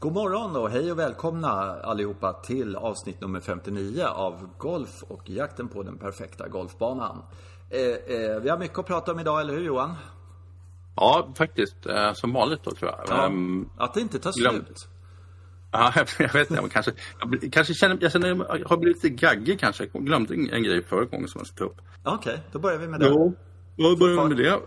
God morgon och hej och välkomna allihopa till avsnitt nummer 59 av Golf och jakten på den perfekta golfbanan. Eh, eh, vi har mycket att prata om idag, eller hur Johan? Ja, faktiskt. Eh, som vanligt då tror jag. Ja, Ehm, att det inte tar glöm- slut. ja, jag vet inte, kanske, jag, kanske känner, jag känner, jag har blivit lite gaggig kanske. Jag glömde en, en grej förra gången som jag ska ta upp. Okej, då börjar vi med det. Jo, vad börjar vi med det?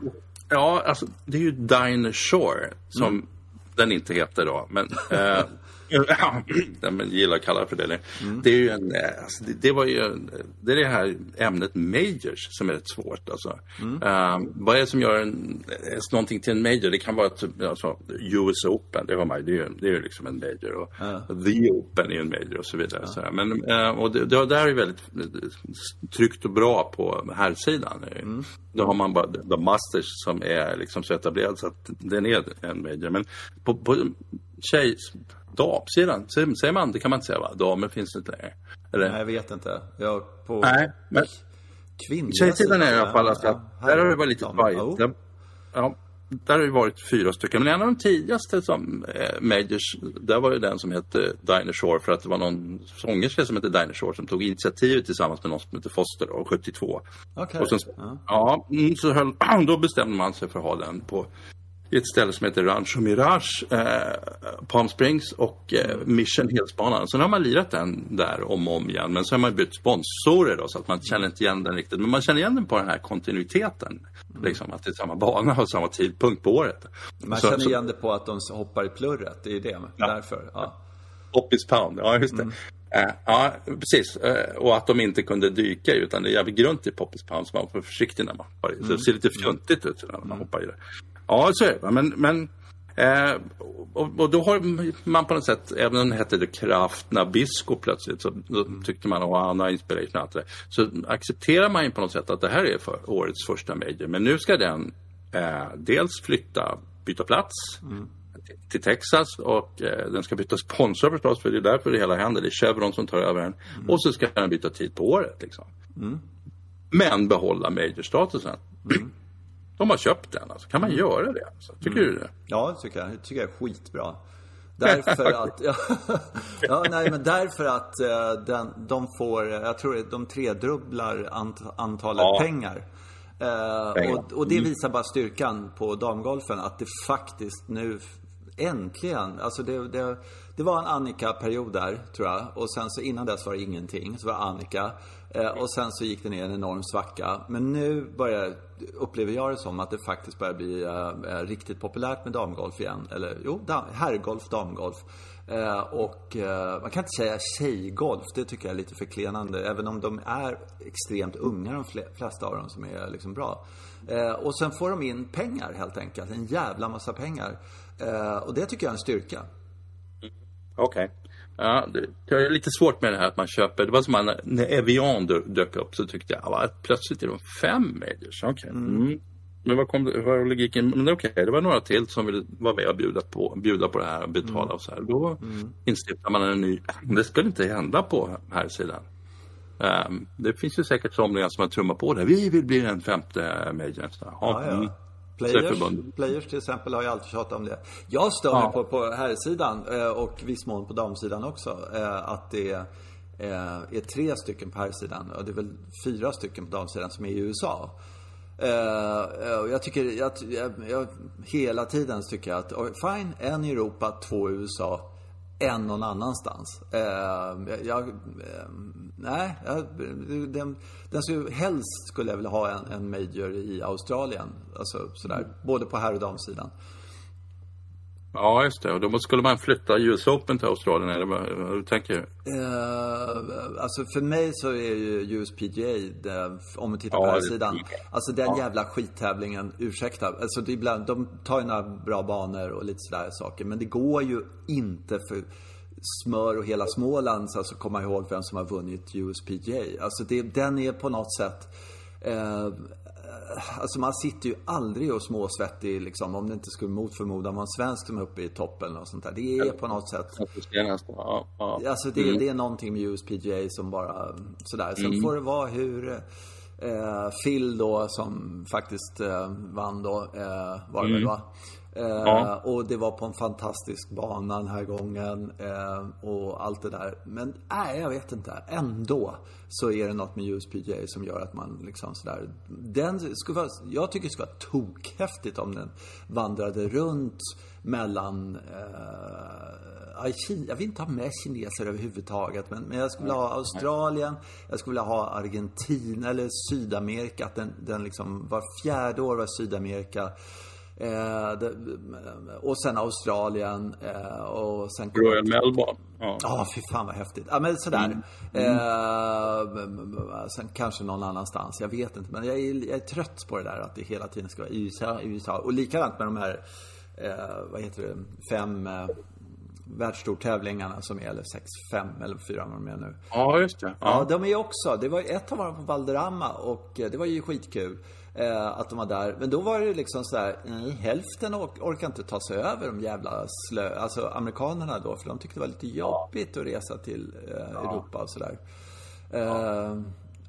Ja, alltså det är ju Diner Shore som den inte heter då. Men, eh, ja, men gillar att kalla det för det. Det är ju en, eh, alltså, det, det var ju, en- det är det här ämnet majors som är rätt svårt alltså. Eh, vad är det som gör en, eh, någonting till en major? Det kan vara typ, alltså, US Open, det har man det är ju det är ju liksom en major. Och The Open är en major och så vidare. Så här. Men, eh, och det, det där är ju väldigt eh, tryggt och bra på här sidan. Då har man bara The Masters som är liksom så etablerad så att den är en major. Men på, på tjej, damsidan, säger man, det kan man inte säga va? Damer finns inte längre. Eller? Nej, jag vet inte. Jag på Nej, men kvinnliga tjejsidan är i alla fall alltså ja, där har det varit lite varje. Där, ja, där har det varit fyra stycken. Men en av de tidigaste som eh, majors, där var ju den som hette Diner Shore för att det var någon sångerska som hette Diner Shore som tog initiativet tillsammans med någon som hette Foster då, 72. Okej. Och sen, Ja. ja, mm, så höll, då bestämde man sig för att ha den på ett ställe som heter Rancho Mirage, eh, Palm Springs och eh, Mission Hillsbanan. Sen har man lirat den där om och om igen. Men så har man bytt sponsorer då så att man känner inte igen den riktigt. Men man känner igen den på den här kontinuiteten. Liksom att det är samma bana och samma tidpunkt på året. Man Så- känner så- igen det på att de hoppar i plurret, det är det. Därför. Ja. Poppis Pound, ja just det. Eh, ja, precis. Eh, och att de inte kunde dyka utan det är jävligt grunt i Poppis Pound så man får vara försiktig när man hoppar i. Så det ser lite fjuntigt ut när man hoppar i det. Ja, så är det. Men, men eh, och, och då har man på något sätt, även om den hette det Kraft Nabisco plötsligt, så då tyckte man att han har inspiration och allt det. Så accepterar man ju på något sätt att det här är för årets första major. Men nu ska den eh, dels flytta, byta plats till- till Texas och eh, den ska byta sponsor förstås för det är därför det hela händer. Det är Chevron som tar över den. Och så ska den byta tid på året liksom. Men behålla major-statusen. De har köpt den alltså. Kan man göra det? Alltså? Tycker du det? Ja, det tycker jag. Det tycker jag är skitbra. Därför att, ja, ja, nej men därför att eh, den, de får, jag tror de tredubblar ant, antalet Ja. pengar. Eh, Pengar. och, och det visar bara styrkan på damgolfen, att det faktiskt nu äntligen, alltså det, det, det var en Annika-period där, tror jag. Och sen så innan dess var det ingenting. Så var Annika. Eh, och sen så gick det ner en enorm svacka. Men nu börjar, upplever jag det som, att det faktiskt börjar bli eh, eh, riktigt populärt med damgolf igen. Eller jo, dam, herrgolf, damgolf. Eh, och eh, man kan inte säga tjejgolf, det tycker jag är lite förklenande. Även om de är extremt unga, de flesta av dem som är liksom bra. Eh, och sen får de in pengar helt enkelt. En jävla massa pengar. Eh, och det tycker jag är en styrka. Mm. Okej. Ja, det, är lite svårt med det här att man köper. Det var som när, när Evian dö- dök upp så tyckte jag att plötsligt är de fem majors. Okej. Mm. Men vad kom var logiken? Men okej, det var några till som ville vara med och bjuda på, bjuda på det här och betala och så här. Då instiftar man en ny. Det skulle inte hända på här sidan. Ehm, det finns ju säkert somliga som har trummat på det. Vi vill bli den femte Ja, ja, ja. mm. Players, players till exempel har ju alltid tjatat om det. Jag stör mig Ja. på, på herrsidan eh, och viss mån på damsidan också. eh, Att det är, eh, är tre stycken på herrsidan och det är väl fyra stycken på damsidan som är i USA. Jag tycker, jag, jag, jag, hela tiden tycker jag att, fine, en i Europa, två i USA, en någon annanstans. Eh, jag, eh, nej, jag, den, den skulle, helst skulle jag vilja ha en, en major i Australien. Alltså sådär, både på herr och damsidan. Ja, just det. Och då skulle man flytta US Open till Australien, eller vad, vad du tänker? Eh, alltså för mig så är ju USPGA, det, om vi tittar på Ja, här sidan Alltså den Ja. jävla skittävlingen, ursäkta. Alltså det ibland, de tar ju några bra banor och lite sådär saker. Men det går ju inte för Smör och hela Smålands, alltså komma ihåg vem som har vunnit USPGA. Alltså det, den är på något sätt eh, Alltså man sitter ju aldrig och småsvettig liksom om det inte skulle mot förmodan vara en svensk som är uppe i toppen och sånt där. Det är på något sätt Ja, ja. Alltså det, det är någonting med USPGA som bara sådär. Sen får det vara hur eh, Phil då som faktiskt eh, vann då, eh, var det väl va? Ja. Och det var på en fantastisk bana den här gången och allt det där. Men nej, jag vet inte. Ändå så är det något med USPGA som gör att man liksom sådär... Den skulle vara, jag tycker det skulle vara tokhäftigt om den vandrade runt mellan eh, jag vill inte ha med kineser överhuvudtaget. Men, men jag skulle vilja ha Australien, jag skulle vilja ha Argentina eller Sydamerika. Att den, den liksom var fjärde år var Sydamerika. Eh, det, och sen Australien eh, och sen... Royal Melbourne. Ja, ah, fy fan vad häftigt. Ja, men sådär. Mm. Mm. Eh, sen kanske någon annanstans. Jag vet inte. Men jag är, jag är trött på det där att det hela tiden ska vara USA, USA. Och likadant med de här, eh, vad heter det, fem eh, världsstortävlingarna som är, eller sex, fem eller fyra vad de är nu. Ja, just det. Ja. ja, de är också. Det var ett av dem på Valderrama och eh, det var ju skitkul. Eh, att de var där. Men då var det liksom sådär, nej, hälften or orkar inte ta sig över de jävla slö... Alltså amerikanerna då, för de tyckte det var lite jobbigt att resa till eh, ja. Europa och sådär. Eh,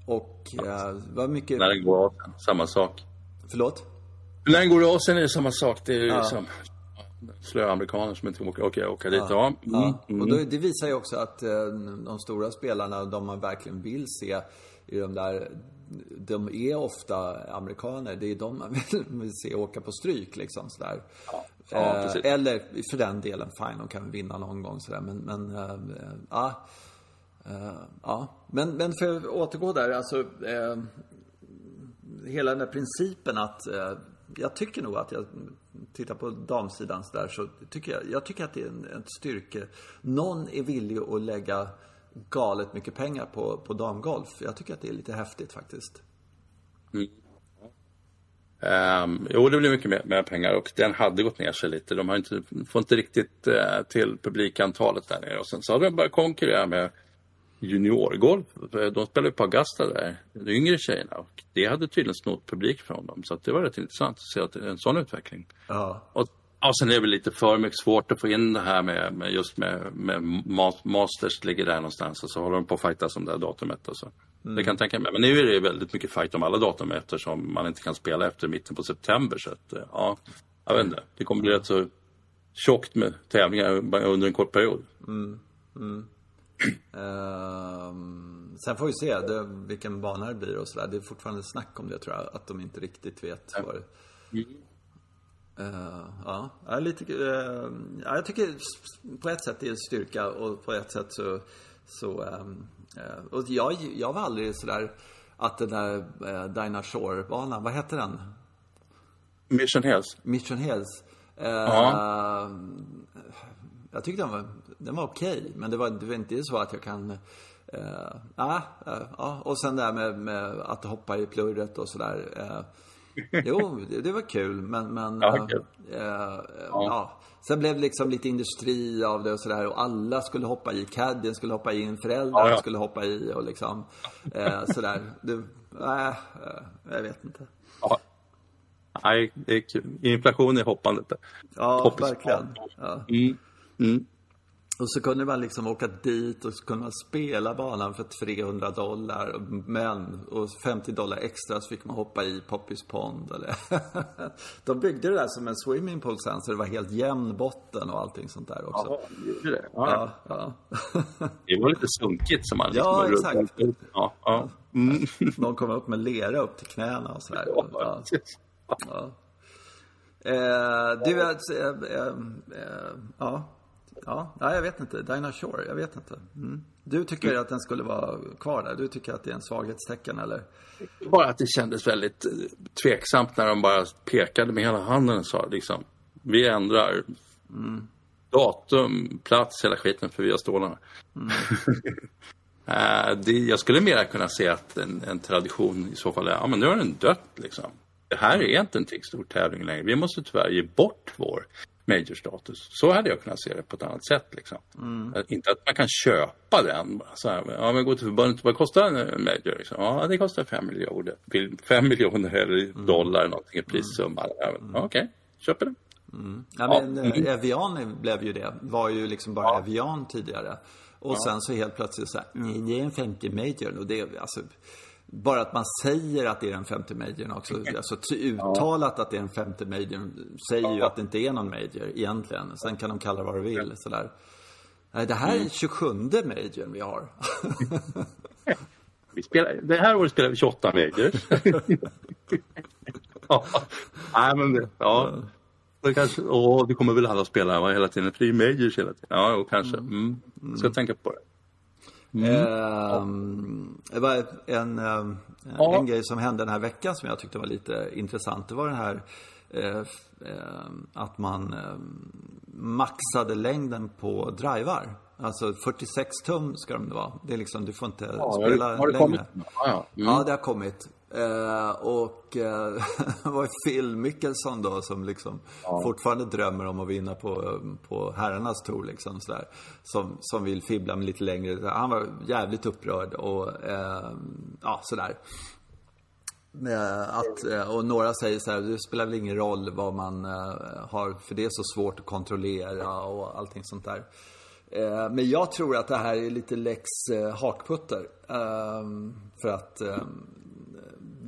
och eh, var mycket... När den går av samma sak. Förlåt? När den går av sen är det samma sak. Det är ju ja. liksom slöa amerikaner som inte åker, åker, åker dit. Ja. Mm. ja. Och då, det visar ju också att eh, de stora spelarna, de man verkligen vill se i de där de är ofta amerikaner. Det är de man vill se åka på stryk liksom sådär. Ja, ja, eh, eller för den delen, fine, de kan vinna någon gång sådär. Men, men eh, ja. Eh, ja. Men, men för att återgå där, alltså. Eh, hela den där principen att eh, jag tycker nog att jag tittar på damsidan så där så tycker jag, jag tycker att det är en, en styrke. Någon är villig att lägga galet mycket pengar på, på damgolf. Jag tycker att det är lite häftigt faktiskt. Mm. Um, jo, det blir mycket mer, mer, pengar och den hade gått ner sig lite. De har inte, får inte riktigt uh, till publikantalet där nere. Och sen så har de börjat konkurrera med juniorgolf. De spelar ju på Augusta där, de yngre tjejerna. Och det hade tydligen snott publik från dem. Så det var rätt intressant att se att en sån utveckling. Ja. Och Ja, sen är det väl lite för mycket svårt att få in det här med, med just med, med Masters ligger där någonstans och så håller de på att fightas om det här datumet. Och så. Mm. Det kan jag tänka mig. Men nu är det väldigt mycket fight om alla datum eftersom man inte kan spela efter mitten på september. Så att, ja, jag vet inte. Det kommer bli rätt så tjockt med tävlingar under en kort period. Mm. Mm. uh, sen får vi se det, vilken bana det blir och sådär. Det är fortfarande snack om det tror jag. Att de inte riktigt vet vad. Mm. Uh, ja, ja, lite, uh, ja, jag tycker på ett sätt det är styrka och på ett sätt så... så um, uh, och jag, jag var aldrig sådär att den där uh, Dinah Shore-banan, vad hette den? Mission Hills. Mission Hills. ja. Jag tyckte den var, den var okej, okay, men det var, det var inte så att jag kan... ja, och sen det här med, med att hoppa i plurret och sådär. Jo, det, det, var kul, men... men ja, kul. Äh, ja. ja. Sen blev det liksom lite industri av det och sådär. Och alla skulle hoppa i. Caddien skulle hoppa in, föräldrar ja, skulle hoppa i och liksom äh, sådär. Det, äh, jag vet inte. Ja. Nej, det är kul. Inflation i hoppandet. Ja, Hoppis. verkligen. Mm. Mm. Och så kunde man liksom åka dit och så kunde man spela banan för 300 dollar. Men, och 50 dollar extra så fick man hoppa i Poppys Pond. Eller De byggde det där som en swimmingpool sen så det var helt jämn botten och allting sånt där också. Jaha, det? Ja. ja, ja. det var lite sunkigt som man liksom Ja, exakt. Ja, ja. Mm. Någon kom upp med lera upp till knäna och sådär. Ja, ja. Eh, du, eh, eh, eh, ja. Ja, jag vet inte. Dinah Shore, jag vet inte. Mm. Du tycker mm. att den skulle vara kvar där? Du tycker att det är en svaghetstecken eller? Bara att det kändes väldigt eh, tveksamt när de bara pekade med hela handen och sa liksom Vi ändrar mm. datum, plats, hela skiten för vi har stålarna. Mm. uh, det, jag skulle mer kunna se att en, en, tradition i så fall är, ja men nu har den dött liksom. Det här är inte en stor tävling längre. Vi måste tyvärr ge bort vår major-status. Så hade jag kunnat se det på ett annat sätt. Liksom. Mm. Inte att man kan köpa den. Så här, ja, men gå till förbundet, vad kostar en major? Liksom? Ja, det kostar fem miljoner. Fem miljoner eller mm. dollar någonting i prissumma. Mm. Okej, okay, köper den. Mm. Ja, men ja. Mm. Evian blev ju det. Var ju liksom bara ja. Evian tidigare. Och ja. sen så helt plötsligt så här, det är en 50 major. Och det, alltså, bara att man säger att det är den femte majorn också. Alltså uttalat att det är den femte majorn säger ju att det inte är någon major egentligen. Sen kan de kalla det vad de vill sådär. Nej, det här är 27 majorn vi har. vi spelar, det här året spelar vi 28 majors. ja, nej men det, ja. Det kanske, åh, vi kommer väl alla spela va, hela tiden, för det är majors hela tiden. Ja, och kanske. Mm. Mm. Ska tänka på det. Mm. Ehm, det var en, en, ja. en grej som hände den här veckan som jag tyckte var lite intressant. Det var den här eh, eh, att man maxade längden på drivar. Alltså 46 tum ska de vara. Det är liksom, du får inte ja, spela har det, har det längre. Ja, ja. Mm. ja, det har kommit. Eh, och eh, det var Phil Mickelson då som liksom ja. fortfarande drömmer om att vinna på, på herrarnas tour liksom sådär. Som, som vill fibbla med lite längre. Han var jävligt upprörd och eh, ja, sådär. Att, eh, och några säger så här, det spelar väl ingen roll vad man eh, har, för det är så svårt att kontrollera och allting sånt där. Eh, men jag tror att det här är lite lex hakputter. För att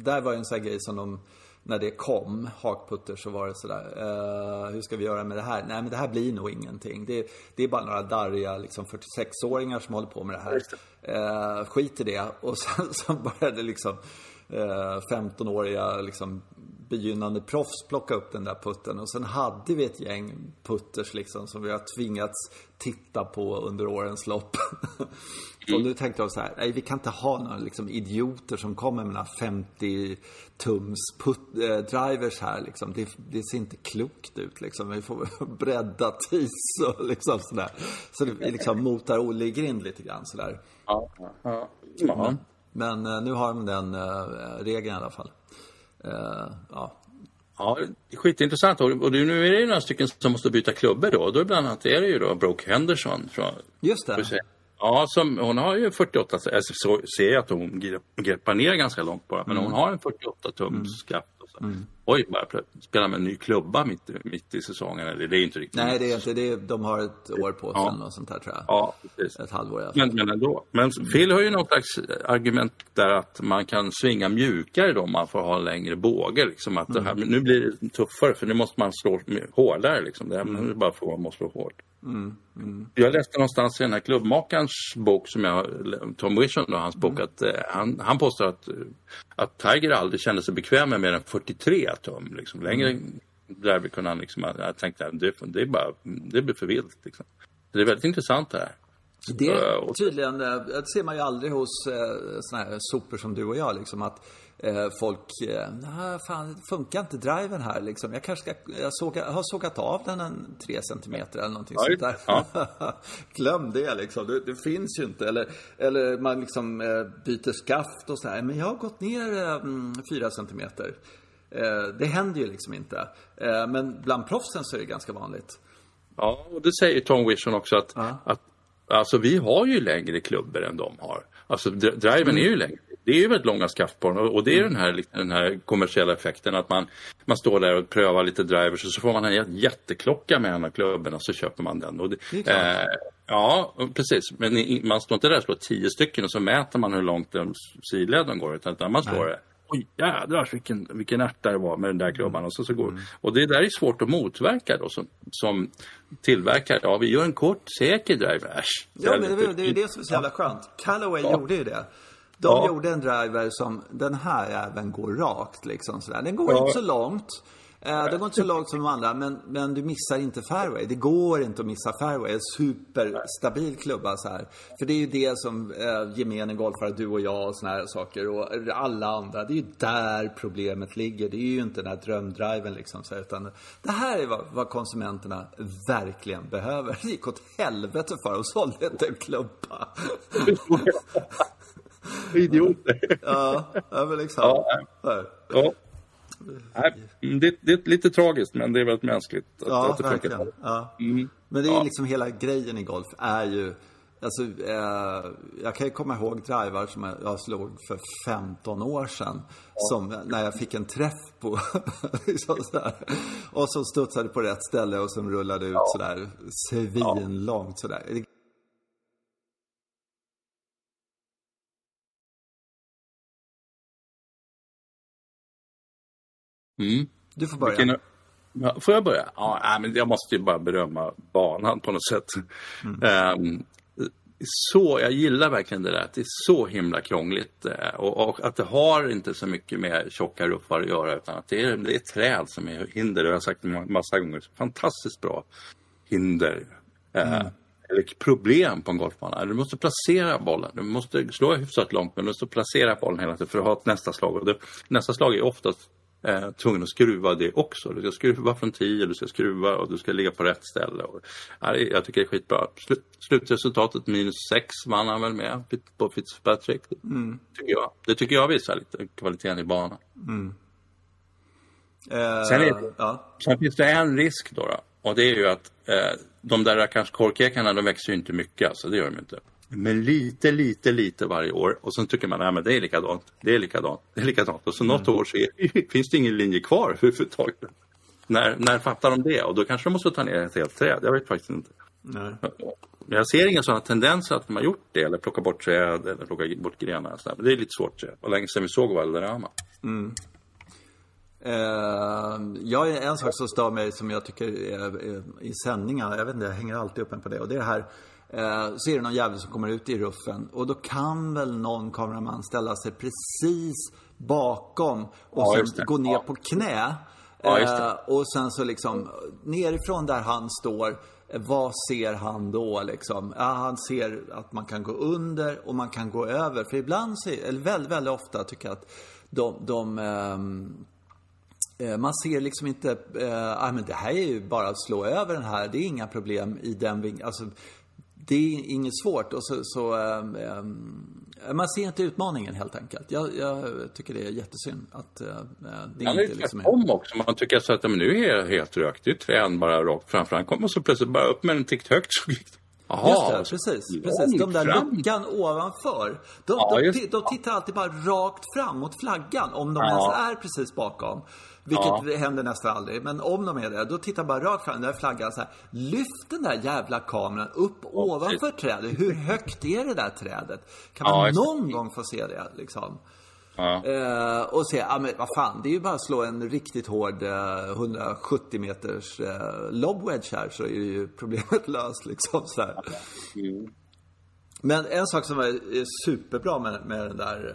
där var ju en sån här grej som de, när det kom, hakputter, så var det sådär, uh, hur ska vi göra med det här? Nej men det här blir nog ingenting. Det, det är bara några darriga liksom 46-åringar som håller på med det här. Uh, skit i det. Och sen så började liksom eh, 15-åriga liksom begynnande proffs plocka upp den där putten. Och sen hade vi ett gäng putters liksom som vi har tvingats titta på under årens lopp. Mm. Och nu tänkte jag så här, nej vi kan inte ha några liksom, idioter som kommer med några 50 tums put, äh, drivers här liksom. Det, det, ser inte klokt ut liksom. Vi får bredda tis och liksom sådär. Så det liksom motar Olle i grind lite grann sådär. Ja, ja. Mm. Men äh, nu har de den äh, regeln i alla fall. Uh, ja. Ja, skitintressant. Och nu är det ju några stycken som måste byta klubbor då. Då bland annat är det ju då Brooke Henderson. Från, Just det. Ja, som, hon har ju 48, alltså, så ser jag att hon greppar ner ganska långt bara, men mm. hon har en 48 tums mm. skaft. Mm. Oj, bara spela med en ny klubba mitt, mitt i säsongen. Eller det är inte riktigt. Nej, det är inte det. de har ett år på sig ja. och sånt här tror jag. Ja, precis. Ett halvår i alla fall. Men, men ändå. Men Phil har ju något slags argument där att man kan svinga mjukare då om man får ha längre båge. Liksom att mm. det här, nu blir det tuffare för nu måste man slå hårdare liksom. Det här mm. är bara för man måste slå hårt. Mm, mm. Jag läste någonstans i den här klubbmakarens bok, som jag, Tom Wishon, då, hans bok, mm. att eh, han, han påstår att, att Tiger aldrig kände sig bekväm med mer än 43 tum. Liksom. Längre mm. där kunde han liksom, jag tänkte att det, det, är bara, det blir för vilt. Liksom. Det är väldigt intressant det här. Det är tydligen, eh, det ser man ju aldrig hos eh, såna här sopor som du och jag liksom att eh, folk, eh, fan det funkar inte driven här liksom. Jag kanske ska, jag, såga, jag har sågat av den en tre centimeter eller någonting Oj, sånt där. Ja. Glöm det liksom, det, det, finns ju inte. Eller, eller man liksom eh, byter skaft och så här. Men jag har gått ner eh, fyra centimeter. Eh, det händer ju liksom inte. Eh, men bland proffsen så är det ganska vanligt. Ja, och det säger Tom Wishon också att, ja. att Alltså vi har ju längre klubbor än de har. Alltså driven mm. är ju längre. Det är ju väldigt långa skaft på den och det är mm. den här, den här kommersiella effekten att man, man står där och prövar lite drivers och så får man en jätteklocka med en av klubborna och så köper man den. Och det, det eh, ja, precis. Men man står inte där och slår tio stycken och så mäter man hur långt sidleden går utan man slår det oj jädrar vilken, vilken ärta det var med den där klubban. Och, så, så går, mm. och det där är svårt att motverka då som, som tillverkare. Ja, vi gör en kort säker driver. Ja, men det, det är det som är så jävla skönt. Callaway ja. gjorde ju det. De ja. gjorde en driver som, den här även går rakt liksom sådär. Den går ja. inte så långt. Eh, det går inte så långt som de andra, men, men du missar inte fairway. Det går inte att missa fairway. En superstabil klubba så här. För det är ju det som eh, gemene golfare, du och jag och såna här saker och alla andra. Det är ju där problemet ligger. Det är ju inte den här drömdriven liksom. Så här, utan det här är vad, vad, konsumenterna verkligen behöver. Det gick åt helvete för dem. Sålde inte en klubba. Idioter. ja, ja, men liksom. Ja. ja. Nej, det, det, är lite tragiskt men det är väldigt mänskligt. Att, ja, att det verkligen. Ja. Mm. Men det är ja. liksom hela grejen i golf är ju Alltså, eh, jag kan ju komma ihåg drivar som jag slog för 15 år sedan. Ja. Som när jag fick en träff på, liksom. Och som studsade på rätt ställe och som rullade ut ja. sådär svinlångt sådär. Mm. Du får börja. Vilken, får jag börja? Ja, men jag måste ju bara berömma banan på något sätt. Ehm, så, jag gillar verkligen det där att det är så himla krångligt eh, och, och att det har inte så mycket med tjocka ruffar att göra utan att det är, det är träd som är hinder. Det har jag sagt en massa gånger. Fantastiskt bra hinder. Eh, eller problem på en golfbana. Du måste placera bollen. Du måste slå hyfsat långt men du måste placera bollen hela tiden för att ha ett nästa slag. Och det, nästa slag är oftast eh, tvungen att skruva det också. Du ska skruva från 10, du ska skruva och du ska ligga på rätt ställe. Och, det- jag tycker det är skitbra. Slut, slutresultatet minus 6 vann han väl med på Fitzpatrick. Tycker jag. Det tycker jag visar lite kvaliteten i banan. Eh, Sen det- ja. Sen finns det en risk då, då och det är ju att eh, de där rackars korkekarna de växer ju inte mycket, alltså det gör de inte. Men lite, lite, lite varje år och sen tycker man att det är likadant, det är likadant, det är likadant. Och så något år så är, finns det ingen linje kvar överhuvudtaget. När, när fattar de det? Och då kanske de måste ta ner ett helt träd, jag vet faktiskt inte. Nej. Jag ser inga sådana tendenser att de har gjort det eller plocka bort träd eller plocka bort grenar. Men det är lite svårt. Det var länge sedan vi såg Valderrama. Eh, jag är en sak som stör mig som jag tycker är, är, i sändningar, jag vet inte, jag hänger alltid upp en på det. Och det är det här, eh, så är det någon jävel som kommer ut i ruffen och då kan väl någon kameraman ställa sig precis bakom och Ja, sen gå ner Ja. på knä. Ja. Eh, och sen så liksom nerifrån där han står, eh, vad ser han då liksom? Ja, han ser att man kan gå under och man kan gå över. För ibland, eller väldigt, väldigt ofta tycker jag att de, de ehm, Eh, Man ser liksom inte, eh, ah, men det här är ju bara att slå över den här, det är inga problem i den vinkeln. Alltså, det är inget svårt och så, så ehm, man ser inte utmaningen helt enkelt. Jag, jag tycker det är jättesynd att eh, det är inte liksom tvärtom också. Man tycker så att men nu är jag helt rökt. Det är ju träd bara rakt framför. Han kommer så plötsligt bara upp med en tikt högt. Så gick det. Jaha, Just det, precis. precis. De där fram. luckan ovanför. De, Ja, de, de tittar alltid bara rakt fram mot flaggan. Om de Ja. ens är precis bakom. Vilket händer nästan aldrig. Men om de är det, då tittar de bara rakt fram. Den där flaggan så här. Lyft den där jävla kameran upp ovanför trädet. Hur högt är det där trädet? Kan man Ja, någon gång få se det liksom? Ja. Eh, och se, ja men vad fan, det är ju bara att slå en riktigt hård eh, 170 meters eh, lob wedge här så är ju problemet löst liksom så här. Men en sak som är är superbra med, med den där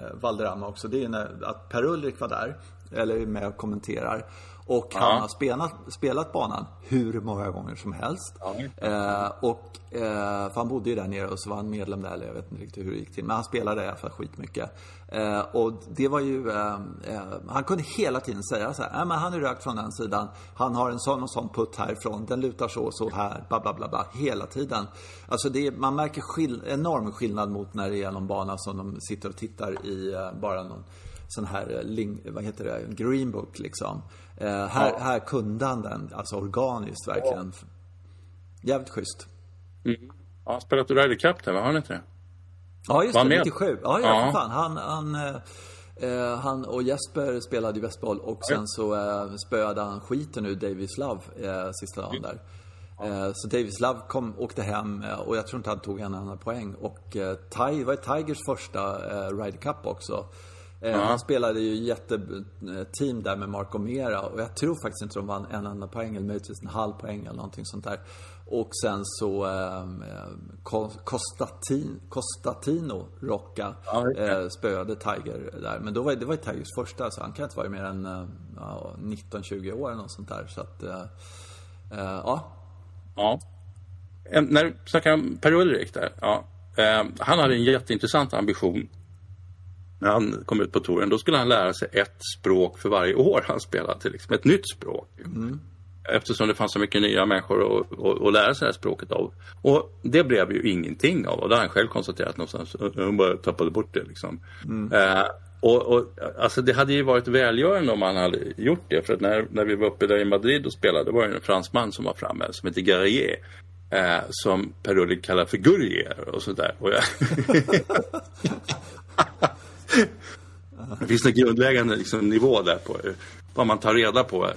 eh, Valderrama också, det är när, att Per-Ulrik var där, eller är med och kommenterar. Och han har spelat, spelat banan hur många gånger som helst. Eh, och, eh, för han bodde ju där nere och så var han medlem där, eller jag vet inte riktigt hur det gick till. Men han spelade i alla fall skitmycket. Eh, och det var ju, eh, eh, han kunde hela tiden säga så här, "Nej, men han är rökt från den sidan, han har en sån och sån putt härifrån, den lutar så och så här, bla bla bla, bla hela tiden. Alltså det, är- man märker skill, enorm skillnad mot när det är någon bana som de sitter och tittar i eh, bara någon sån här, vad heter det, green book liksom. Eh, här, här kunde han den, alltså organiskt verkligen. Jävligt schysst. Ja, han spelat Ryder Cup där, va? har han inte det? Ja, just Var det. han med? 97. Ja, ja, Ja. fan. Han, han, eh, eh, han och Jesper spelade ju västboll och sen så eh, spöade han skiten ur Davis Love eh, sista dagen där. Eh, så Davis Love kom, åkte hem eh, och jag tror inte han tog en enda poäng. Och eh, det var Tigers första Ryder Cup också. Eh, Han spelade ju jätteteam där med Marco Mera och jag tror faktiskt inte de vann en enda poäng eller möjligtvis en halv poäng eller någonting sånt där. Och sen så eh, eh, Costatin, Costatino Rocca Ja, eh, spöade Tiger där. Men då var, det var ju Tigers första så han kan inte vara mer än eh, ja, 19-20 år eller något sånt där. Så att, eh, eh, ja. Ja. När du snackar om Per-Ulrik där. Ja. Eh, han hade en jätteintressant ambition. När han kom ut på touren, då skulle han lära sig ett språk för varje år han spelade. Liksom, ett nytt språk. Eftersom det fanns så mycket nya människor att, lära sig det här språket av. Och det blev ju ingenting av. Och det har han själv konstaterat någonstans. Han bara tappade bort det liksom. Eh, och, och, alltså det hade ju varit välgörande om han hade gjort det. För att när, när vi var uppe där i Madrid och spelade, var det en fransman som var framme som heter Garrier. Eh, som Per-Ulrik kallar för Gurrier och sådär. Och jag... det finns en grundläggande liksom, nivå där på eh, vad man tar reda på. Eh,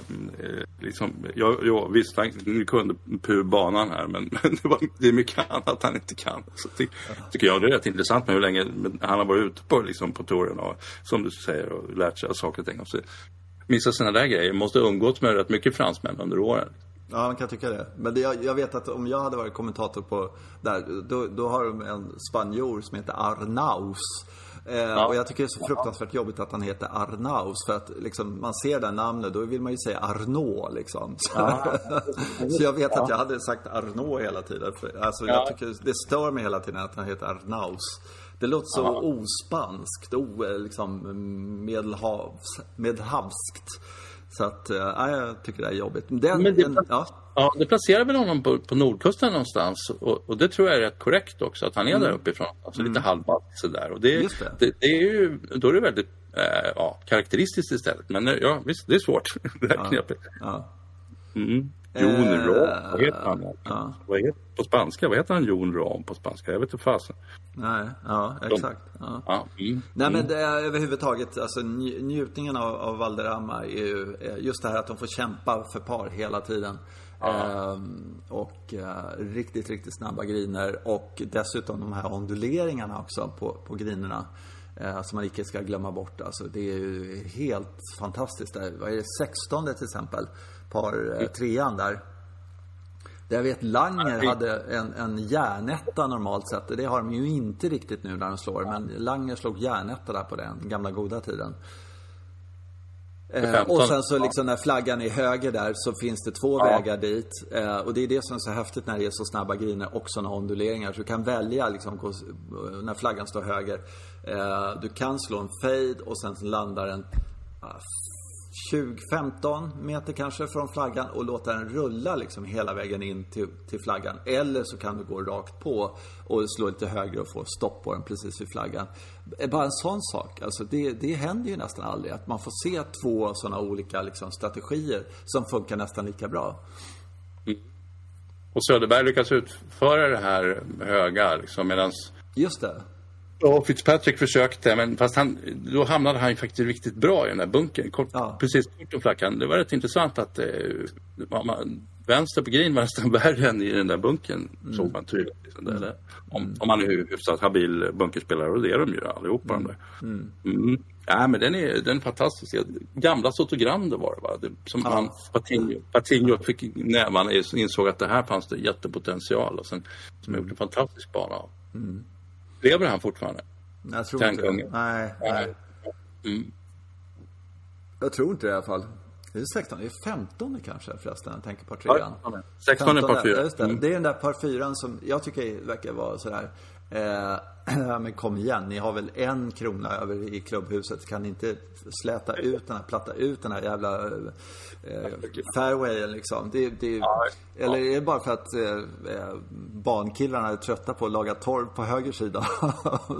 liksom, ja, ja, visst, han kunde Pur banan här, men, men det, var, det är mycket annat han inte kan. Så ty, tycker jag det är rätt intressant med hur länge han har varit ute på, liksom, på touren och som du säger och lärt sig av saker och ting. Och så, missar sådana där grejer. Måste umgås med rätt mycket fransmän under åren. Ja, man kan tycka det. Men det, jag, jag, vet att om jag hade varit kommentator på där, då, då har de en spanjor som heter Arnaus. Eh, ja. Och jag tycker det är så fruktansvärt jobbigt att han heter Arnaus. För att liksom, man ser det namnet, då vill man ju säga Arnaud liksom. Ja. så jag vet att jag hade sagt Arnaud hela tiden. Alltså, jag tycker, det stör mig hela tiden att han heter Arnaus. Det låter så ja. ospanskt, o, liksom medelhavs, medelhavskt. Så att, ja, jag tycker det är jobbigt. Den, Men det, en, ja. Ja, det placerar väl honom på, på nordkusten någonstans. Och, och, det tror jag är rätt korrekt också, att han är mm. där uppifrån. Alltså mm. lite halvballt sådär. Och det, det. Det, det, är ju, då är det väldigt äh, ja, karaktäristiskt istället. Men ja, visst, det är svårt. det är ja. knepigt. Ja. Mm. Jon eh, Ram, vad heter han? Ja. Vad heter, på spanska, vad heter han Jon Ram på spanska? Jag vet inte fasen. Nej, ja exakt. Ja. Ja, mm, Nej men det är överhuvudtaget, alltså njutningen av, av Valderrama är ju just det här att de får kämpa för par hela tiden. Ehm, och uh, riktigt, riktigt snabba griner och dessutom de här onduleringarna också på, på grinerna. Uh, som man icke ska glömma bort. Alltså, det är ju helt fantastiskt. Vad är det, 16 till exempel? par eh, trean där. Där jag vet Langer hade en, en järnetta normalt sett. Det har de ju inte riktigt nu när de slår. Men Langer slog järnetta där på den gamla goda tiden. Eh, och sen så liksom när flaggan är höger där så finns det två ja. vägar dit. Eh, och det är det som är så häftigt när det är så snabba griner och sådana onduleringar. Så du kan välja liksom när flaggan står höger. Eh, du kan slå en fade och sen landar den 20-15 meter kanske från flaggan och låta den rulla liksom hela vägen in till, till, flaggan. Eller så kan du gå rakt på och slå lite högre och få stopp på den precis vid flaggan. Bara en sån sak. Alltså det, det händer ju nästan aldrig att man får se två sådana olika liksom, strategier som funkar nästan lika bra. Mm. Och Söderberg lyckas utföra det här höga liksom medans... Just det. Ja, Fitzpatrick försökte, men fast han, då hamnade han faktiskt riktigt bra i den där bunkern. Kort, ja. Precis kort om flackan. Det var rätt intressant att eh, man, vänster på green var nästan värre än i den där bunkern. Mm. Såg man tydligt. Liksom, mm. eller, om, om man är hyfsat habil bunkerspelare och det är de ju allihopa. Mm. Mm. Mm. Ja, men den är, den är fantastisk. Gamla Sotogrander var det va? Det, som ja. han, Patinho, Patinho fick nävarna insåg att det här fanns det jättepotential och sen som gjorde en fantastisk bana av. Mm. Lever han fortfarande? Jag tror inte det. Nej. nej. Mm. Jag tror inte det i alla fall. Det är 16, det är 15 kanske förresten, jag tänker par 3 ja, 16 är par 4. Ja, det. Mm. det är den där par 4 som jag tycker verkar vara sådär Eh, men kom igen, ni har väl en krona över i klubbhuset. Kan ni inte släta ut den här, platta ut den här jävla eh, fairwayen liksom? Det, det, ja, eller är det bara för att eh, eh, barnkillarna är trötta på att laga torv på höger sida?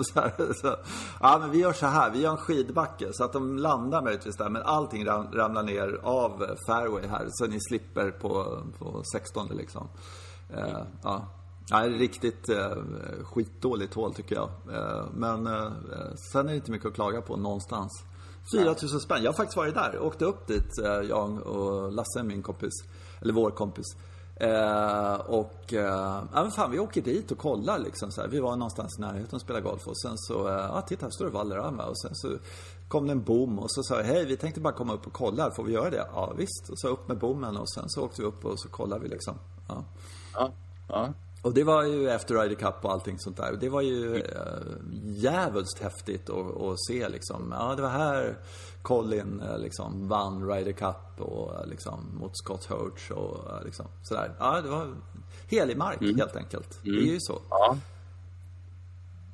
så här, så. Ja, men vi gör så här. Vi gör en skidbacke så att de landar möjligtvis där. Men allting ram, ramlar ner av fairway här. Så ni slipper på, på 16 liksom. Eh, ja. Nej, riktigt eh, skitdåligt hål tycker jag. Eh, men eh, sen är det inte mycket att klaga på någonstans. 4000 spänn. Jag har faktiskt varit där. Åkte upp dit, eh, jag och Lasse, min kompis. Eller vår kompis. Eh, och, eh, ja men fan vi åker dit och kollar liksom så här. Vi var någonstans i närheten och spelade golf och sen så, eh, ja titta här står det Valderrama och sen så kom det en bom och så sa jag, hej vi tänkte bara komma upp och kolla, får vi göra det? Ja visst. Och så upp med bommen och sen så åkte vi upp och så kollade vi liksom. Ja. ja, ja. Och det var ju efter Ryder Cup och allting sånt där. Det var ju äh, jävligt häftigt att, se liksom. Ja, det var här Colin äh, liksom vann Ryder Cup och äh, liksom mot Scott Hoach och liksom sådär. Ja, det var helig mark mm. helt enkelt. Mm. Det är ju så. Ja.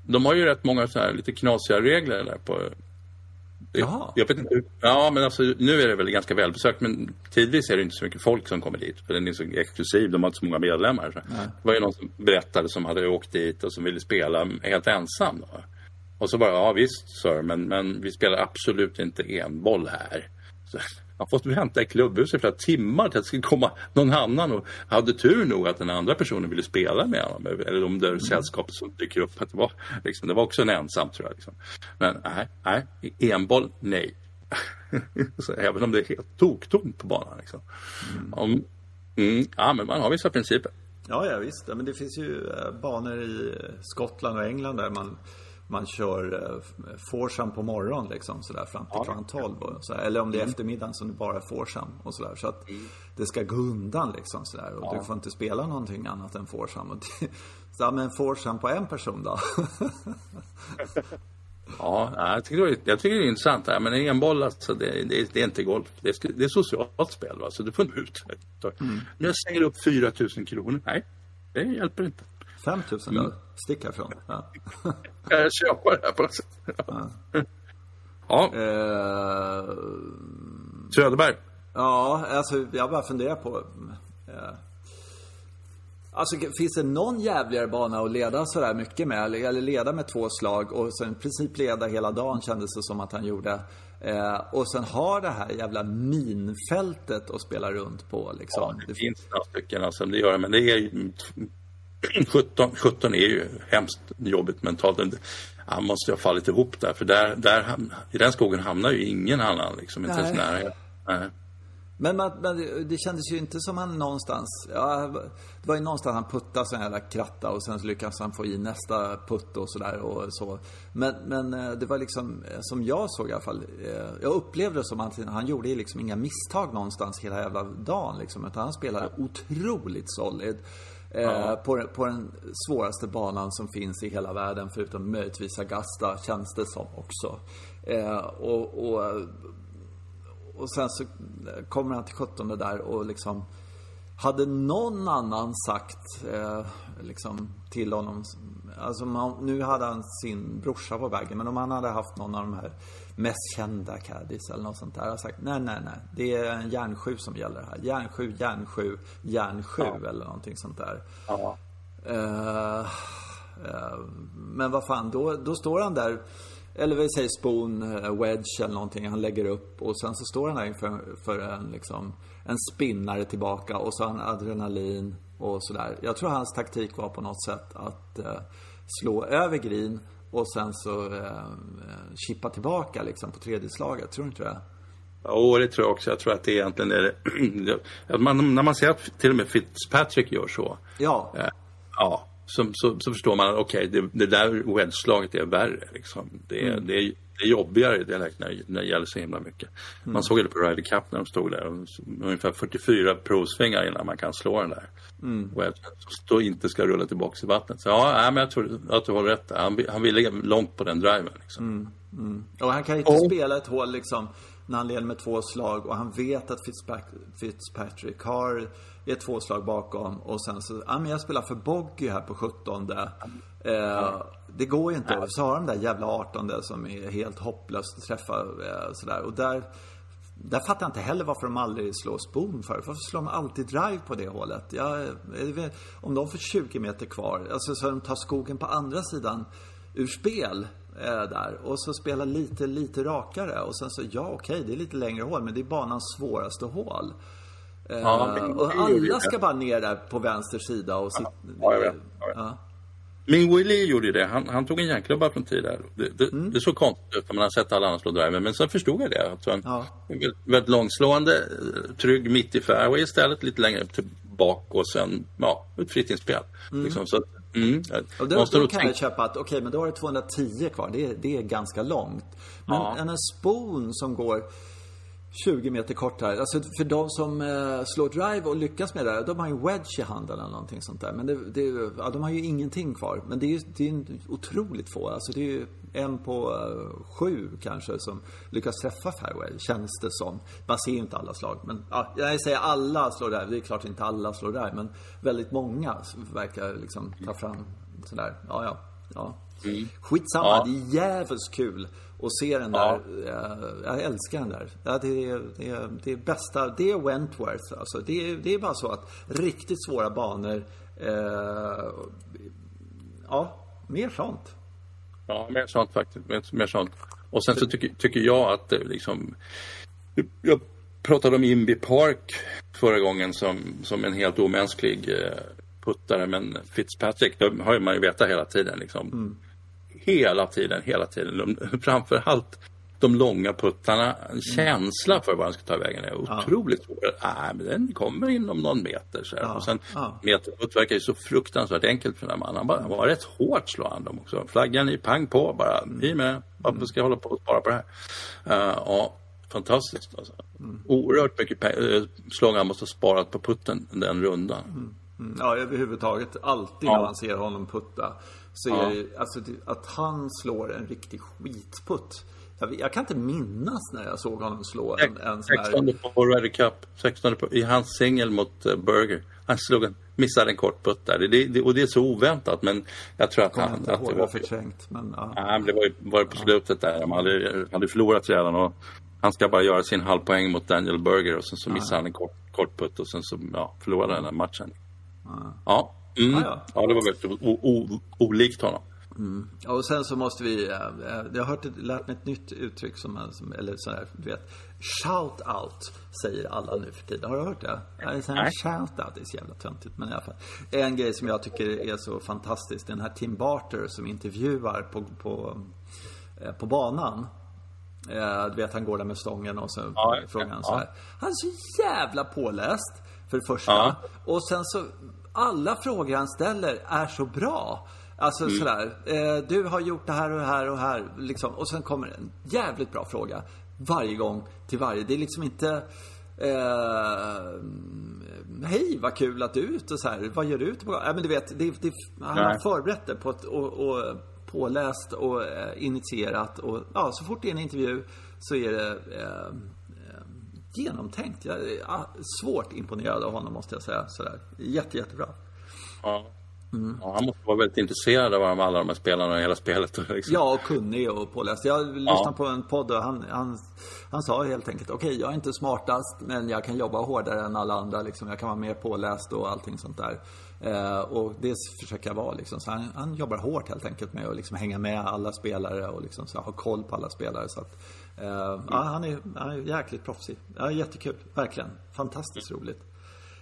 De har ju rätt många så här lite knasiga regler där på Jaha. Jag vet inte. Ja, men alltså, nu är det väl ganska välbesökt. Men tidvis är det inte så mycket folk som kommer dit. För den är så exklusiv. De har inte så många medlemmar. Så. Det var ju någon som berättade som hade åkt dit och som ville spela helt ensam. Då. Och så bara, ja visst sir, men, men vi spelar absolut inte enboll här. Så, man fått vänta i klubbhuset flera timmar till att det skulle komma någon annan och hade tur nog att den andra personen ville spela med honom. Eller om det är sällskapet som dyker upp. Att det, var, liksom, det var också en ensam tror jag. Liksom. Men nej, nej, enboll, nej. så, även om det är helt toktomt på banan. Liksom. Mm. Om, mm, ja, men man har vissa principer. Ja, ja visst. men det finns ju eh, banor i Skottland och England där man man kör eh, foursome på morgonen liksom sådär fram till Ja. klockan 12. Och, så här. Eller om det är eftermiddagen som det bara är foursome och sådär. Så att det ska gå undan liksom sådär. Och du får inte spela någonting annat än foursome. Och det- Så, ja, men foursome på en person då? Ja, ja, jag tycker det, är- jag tycker det är intressant. Ja, men enboll, alltså, det, det, det är inte golf. Det är, det är socialt spel. Va? Så du får inte ut. Mm. Nu slänger du upp 4 000 kronor. Nej, det hjälper inte. 5000 då? Stick härifrån. Ja. Jag köpa det här på något sätt? Ja, Eh, Söderberg. Ja, alltså jag bara funderar på... Eh, alltså finns det någon jävligare bana att leda sådär mycket med? Eller, leda med två slag och sen i princip leda hela dagen kändes det som att han gjorde. Eh, och sen ha det här jävla minfältet att spela runt på liksom. Ja, det Det- finns några stycken alltså, det gör det. Men det är ju... 17, 17 är ju hemskt jobbigt mentalt. Han måste ju ha fallit ihop där. För där, där, i den skogen hamnar ju ingen annan. Liksom, inte ens. Nej. Men, man, men det- kändes ju inte som han någonstans... Ja, det var ju någonstans han puttade sån jävla kratta och sen så lyckades han få i nästa putt och sådär och så. Men, men eh, det var liksom, eh, som jag såg i alla fall, eh, jag upplevde det som att han gjorde liksom inga misstag någonstans hela jävla dagen liksom. Utan han spelade otroligt solid. Ja. Eh, på, på den svåraste banan som finns i hela världen förutom möjligtvis Augusta känns det som också. Eh, och, och och sen så kommer han till 17 där och liksom hade någon annan sagt eh, liksom till honom Alltså man, nu hade han sin brorsa på vägen men om han hade haft någon av de här mest kända caddies eller något sånt där hade sagt nej, nej, nej. Det är en järn 7 som gäller här. Järn 7, järn 7, järn 7 eller någonting sånt där. Ja. Eh, eh, men vad fan, då, då står han där. Eller vi säger spoon, eh, wedge eller någonting. Han lägger upp och sen så står han där inför för en, liksom, en spinnare tillbaka och så har han adrenalin och sådär. Jag tror hans taktik var på något sätt att eh, slå över green och sen så eh, chippa tillbaka liksom på tredje slaget. Tror du inte det? Ja, det tror jag också. Jag tror att det egentligen är det. att man, när man ser att till och med Fitzpatrick gör så. Ja. eh, Ja, så, så, så förstår man att okej, det, det där wedge-slaget är värre. Liksom. Det, är, det, är, det är jobbigare läget när, när det gäller så himla mycket. Man såg det på Ryder Cup när de stod där. Och, ungefär 44 provsvingar innan man kan slå den där. Wedge, så inte ska rulla tillbaka i vattnet. Så ja, nej, men jag tror att du har rätt där. Han, han vill ligga långt på den driven. Liksom. Och han kan ju inte Och- spela ett hål liksom när han leder med två slag och han vet att Fitzpatrick, Fitzpatrick har är två slag bakom och sen så, ja men jag spelar för Boggy här på 17 eh, Det går ju inte. Och så har de där jävla 18 som är helt hopplöst att träffa eh, sådär. Och där, där fattar jag inte heller varför de aldrig slår spon för. Varför slår de alltid drive på det hålet? Jag, om de får 20 meter kvar, alltså så de tar skogen på andra sidan ur spel eh, där och så spelar lite, lite rakare och sen så, ja okej, det är lite längre hål men det är banans svåraste hål. Eh, Ja, och alla ska bara ner där på vänster sida och sitta... ja, jag vet. Ja. Min Willie gjorde det. Han, han tog en järnklubba från tid där. Det, det, Mm. det såg konstigt ut när man har sett alla andra slå driver. Men sen förstod jag det. Att han Ja. väldigt, väldigt långslående, eh, trygg mitt i fairway istället. Lite längre tillbaka och sen, ja, ett fritt inspel. Liksom, så mm, Och då, måste då kan tänka- jag köpa att, okej men då har du 210 kvar. Det är, det är ganska långt. Men Ja. en spon som går 20 meter kortare. Alltså för de som eh, slår drive och lyckas med det, de har ju wedge i handen eller någonting sånt där. Men det, det, ja, de har ju ingenting kvar. Men det är ju det är otroligt få. Alltså det är ju en på eh, sju kanske som lyckas träffa fairway, känns det som. Man ser ju inte alla slag. Men ja, jag säger alla slår drive. Det är klart inte alla slår drive. Men väldigt många verkar liksom ta fram sådär. Ja, ja. ja. Skitsamma, Ja. det är jävligt kul att se den där. eh, Jag älskar den där. Ja, det, är, det, är, det är bästa, det är Wentworth alltså. Det är, det är bara så att riktigt svåra banor, eh, ja, mer sånt. Ja, mer sånt faktiskt. Mer, mer sånt. Och sen så tycker, tycker jag att det liksom... Jag pratade om Imby Park förra gången som, som en helt omänsklig eh, puttare. Men Fitzpatrick, det har man ju vetat hela tiden. Liksom. Hela tiden, hela tiden. De, framför allt de långa puttarna en känsla för var den ska ta vägen. Är otroligt svårt. Nej, men den kommer inom någon meter. Så här. Och sen ja. meterputt verkar ju så fruktansvärt enkelt för den här mannen. Han, bara, han var rätt hårt slår han dem också. Flaggan i, pang på bara. I med. Varför ska jag hålla på och spara på det här? Uh, ja, fantastiskt alltså. Oerhört mycket eh, slag han måste ha sparat på putten den rundan. Mm, Ja, överhuvudtaget. Alltid Ja. när man ser honom putta. Så Ja. är det, alltså, att han slår en riktig skitputt. Jag, jag kan inte minnas när jag såg honom slå en, en sån här... 16 på Ryder Cup, 16 på, i hans singel mot uh, Berger. Han slog en, missade en kort putt där. Det, det, och det är så oväntat men jag tror att jag han... inte Att det var förträngt. Men, ja. ja, men det var ju var ju på slutet där. De hade, hade förlorat redan och han ska bara göra sin halvpoäng mot Daniel Berger och sen så missade han en kort, kort putt och sen så ja, förlorade han den matchen. Ja. Mm. Ja, ja. ja, det var väldigt o, olikt honom. Ja, Och sen så måste vi, eh, eh, jag har hört, lärt mig ett nytt uttryck som, som eller så här, du vet, shout out säger alla nu för tiden. Har du hört det? Nej. shout out, det är så jävla töntigt men i alla fall. En grej som jag tycker är så fantastisk, den här Tim Barter som intervjuar på, på, eh, på banan. Du vet, han går där med stången och så Ja, frågar han så här. Han är så jävla påläst, för det första. Ja. Och sen så, alla frågor han ställer är så bra. Alltså Mm. sådär, eh, du har gjort det här och det här och här. Liksom. Och sen kommer en jävligt bra fråga. Varje gång till varje. Det är liksom inte... Eh, Hej, vad kul att du är ute och så här. Vad gör du ute på ja, men du vet, det, det, Han har förberett det på ett, och, och påläst och eh, initierat. Och ja, så fort det är en intervju så är det eh, genomtänkt. Jag är ah, svårt imponerad av honom måste jag säga. Sådär. Jätte, jättebra. Ja. Mm. Ja, han måste vara väldigt intresserad av alla de här spelarna och hela spelet. Liksom. Ja, och kunnig och påläst. Jag lyssnade på en podd och han, han, han sa helt enkelt okej, jag är inte smartast men jag kan jobba hårdare än alla andra. Liksom. Jag kan vara mer påläst och allting sånt där. Eh, och det försöker jag vara. Liksom. Så han, han jobbar hårt helt enkelt med att liksom hänga med alla spelare och liksom, så ha koll på alla spelare. Så att, eh, ja, han, är, han är jäkligt proffsig. Ja, jättekul, verkligen. Fantastiskt roligt.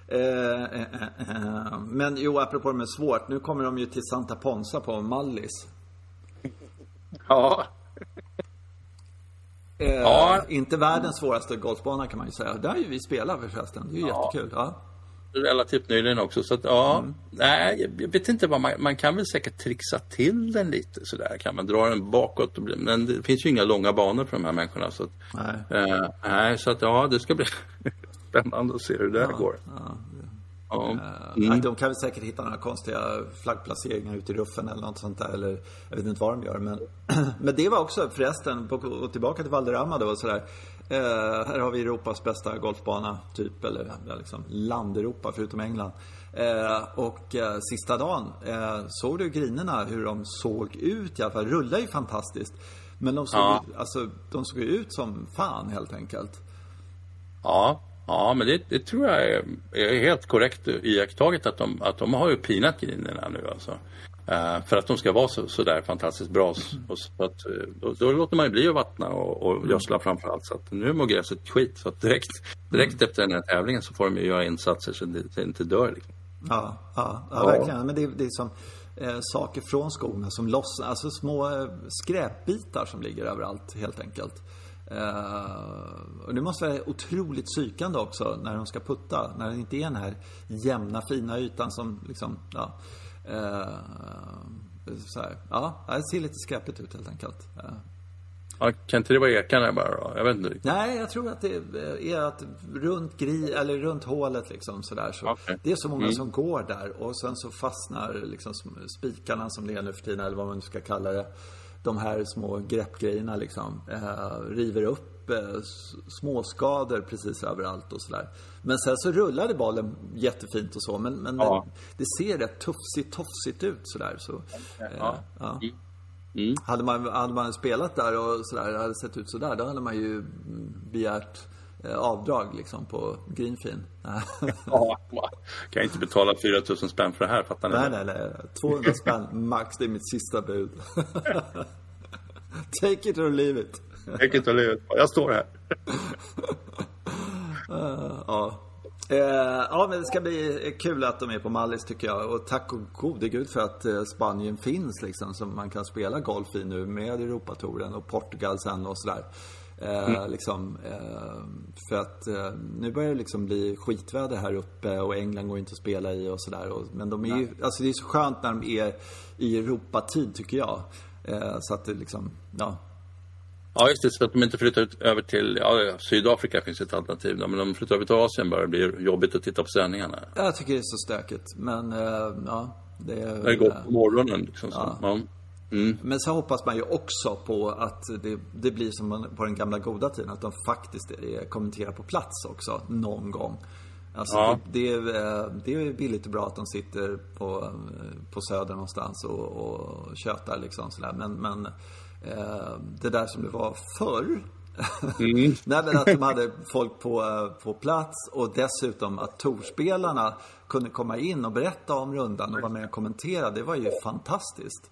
Eh, eh. Men jo, apropå det med svårt. Nu kommer de ju till Santa Ponsa på Mallis. Ja. Ja. Inte världens svåraste golfbana kan man ju säga. Där är ju vi spelar förresten. Det är ju Ja. jättekul. Ja. Relativt nyligen också. Så att, ja, Mm. nej, jag- vet inte vad man, man kan väl säkert trixa till den lite sådär. Kan man dra den bakåt? Och bli, men det finns ju inga långa banor för de här människorna. Så att, Nej. eh, nej, så att ja, det ska bli spännande att se hur det där går. Ja. Eh, Mm. De kan väl säkert hitta några konstiga flaggplaceringar ute i ruffen eller något sånt där. Eller jag vet inte vad de gör. Men, men det var också förresten, på, tillbaka till Valderrama då. Sådär, eh, här har vi Europas bästa golfbana, typ. Eller ja, liksom land-Europa förutom England. Eh, och eh, sista dagen, eh, såg du grinerna hur de såg ut i alla fall? Rullar ju fantastiskt. Men de såg, Ja. ju- alltså, de såg ju ut som fan helt enkelt. Ja, ja men det, det tror jag är, är helt korrekt iakttaget att de, att de har ju pinat grinerna nu alltså. Eh, för att de ska vara så, så där fantastiskt bra. Och så att, eh, då, då låter man ju bli att vattna och, och gödsla framför allt. Så att nu mår gräset skit. Så direkt, direkt efter den här tävlingen så får de ju göra insatser så det, det inte dör. Liksom. Ja, ja, ja, Ja. verkligen. Men det, det är som eh, saker från skorna som lossnar. Alltså små eh, skräpbitar som ligger överallt helt enkelt. Eh, och det måste vara otroligt psykande också när de ska putta. När det inte är den här jämna fina ytan som liksom, ja. Eh, så här, ja, det ser lite skräpigt ut helt enkelt. Eh, Ja, kan inte det vara ekarna bara då? Jag vet inte riktigt. Nej, jag tror att det är att runt gri, eller runt hålet liksom sådär så. Okej. Det är så många Mm. som går där och sen så fastnar liksom spikarna som det är nu för tiden eller vad man nu ska kalla det. De här små greppgrejerna liksom. Eh, river upp eh, småskador precis överallt och sådär. Men sen så rullade bollen jättefint och så men, men Ja. det ser rätt tufsigt, tofsigt ut sådär. Så, eh, Ja. ja. Mm. Hade man, hade man spelat där och sådär, hade sett ut sådär, då hade man ju begärt avdrag liksom på greenfin. Ja, kan jag inte betala 4 000 spänn för det här, fattar ni? nej, nej, nej. 200 spänn max, det är mitt sista bud. Take it or leave it. Jag kan inte ha livet. Jag står här. Ja. Eh, ja, men det ska bli kul att de är på Mallis tycker jag. Och tack och gode gud för att eh, Spanien finns liksom. Som man kan spela golf i nu med Europatouren och Portugal sen och sådär. Eh, mm. liksom, eh, för att eh, nu börjar det liksom bli skitväder här uppe och England går inte att spela i och sådär. Men de är ju, alltså det är så skönt när de är i Europatid tycker jag. Så att det liksom, ja. Ja, just det. Så att de inte flyttar ut över till, ja, Sydafrika finns ett alternativ då, men om de flyttar över till Asien börjar det bli jobbigt att titta på sändningarna. Jag tycker det är så stökigt, men ja. Det, är, det går på morgonen liksom. Ja. Så, ja. Mm. Men så hoppas man ju också på att det, det blir som på den gamla goda tiden, att de faktiskt kommenterar på plats också, någon gång. Alltså ja. det, det, är, det är billigt och bra att de sitter på, på Söder någonstans och, och tjötar liksom sådär. Men, men eh, det där som det var förr. Mm. Nej men att de hade folk på, på plats och dessutom att torspelarna kunde komma in och berätta om rundan och vara med och kommentera. Det var ju fantastiskt.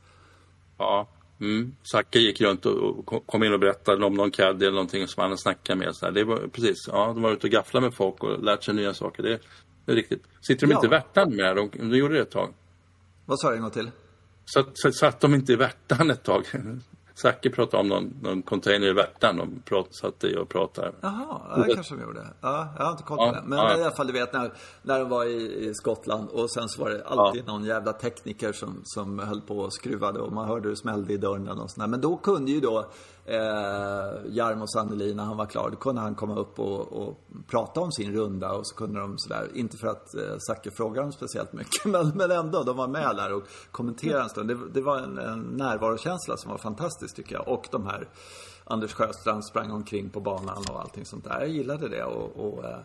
Ja. Mm. Zacke gick runt och kom in och berättade om någon caddy eller någonting som han snackade med. Så det var precis, ja, de var ute och gafflade med folk och lärt sig nya saker. Det, det är riktigt. Sitter de ja. inte i Värtan med? De, de gjorde det ett tag. Vad sa du en gång till? Så, så, satt de inte i Värtan ett tag? Zacke pratade om någon, någon container i Värtan de prat, satt i och pratade. Jaha, det kanske de gjorde. Ja, jag har inte koll på ja, det. Men ja. i alla fall, du vet när, när de var i, i Skottland och sen så var det alltid ja. någon jävla tekniker som, som höll på och skruvade och man hörde hur det smällde i dörren och sådär. Men då kunde ju då eh, Jarmo Sanneli när han var klar, då kunde han komma upp och, och, prata om sin runda och så kunde de sådär, inte för att eh, Zacke frågade dem speciellt mycket, men, men ändå, de var med där och kommenterade en stund. Det, det var en, en närvarokänsla som var fantastisk tycker jag. Och de här Anders Sjöstrand sprang omkring på banan och allting sånt där. Jag gillade det och, och eh,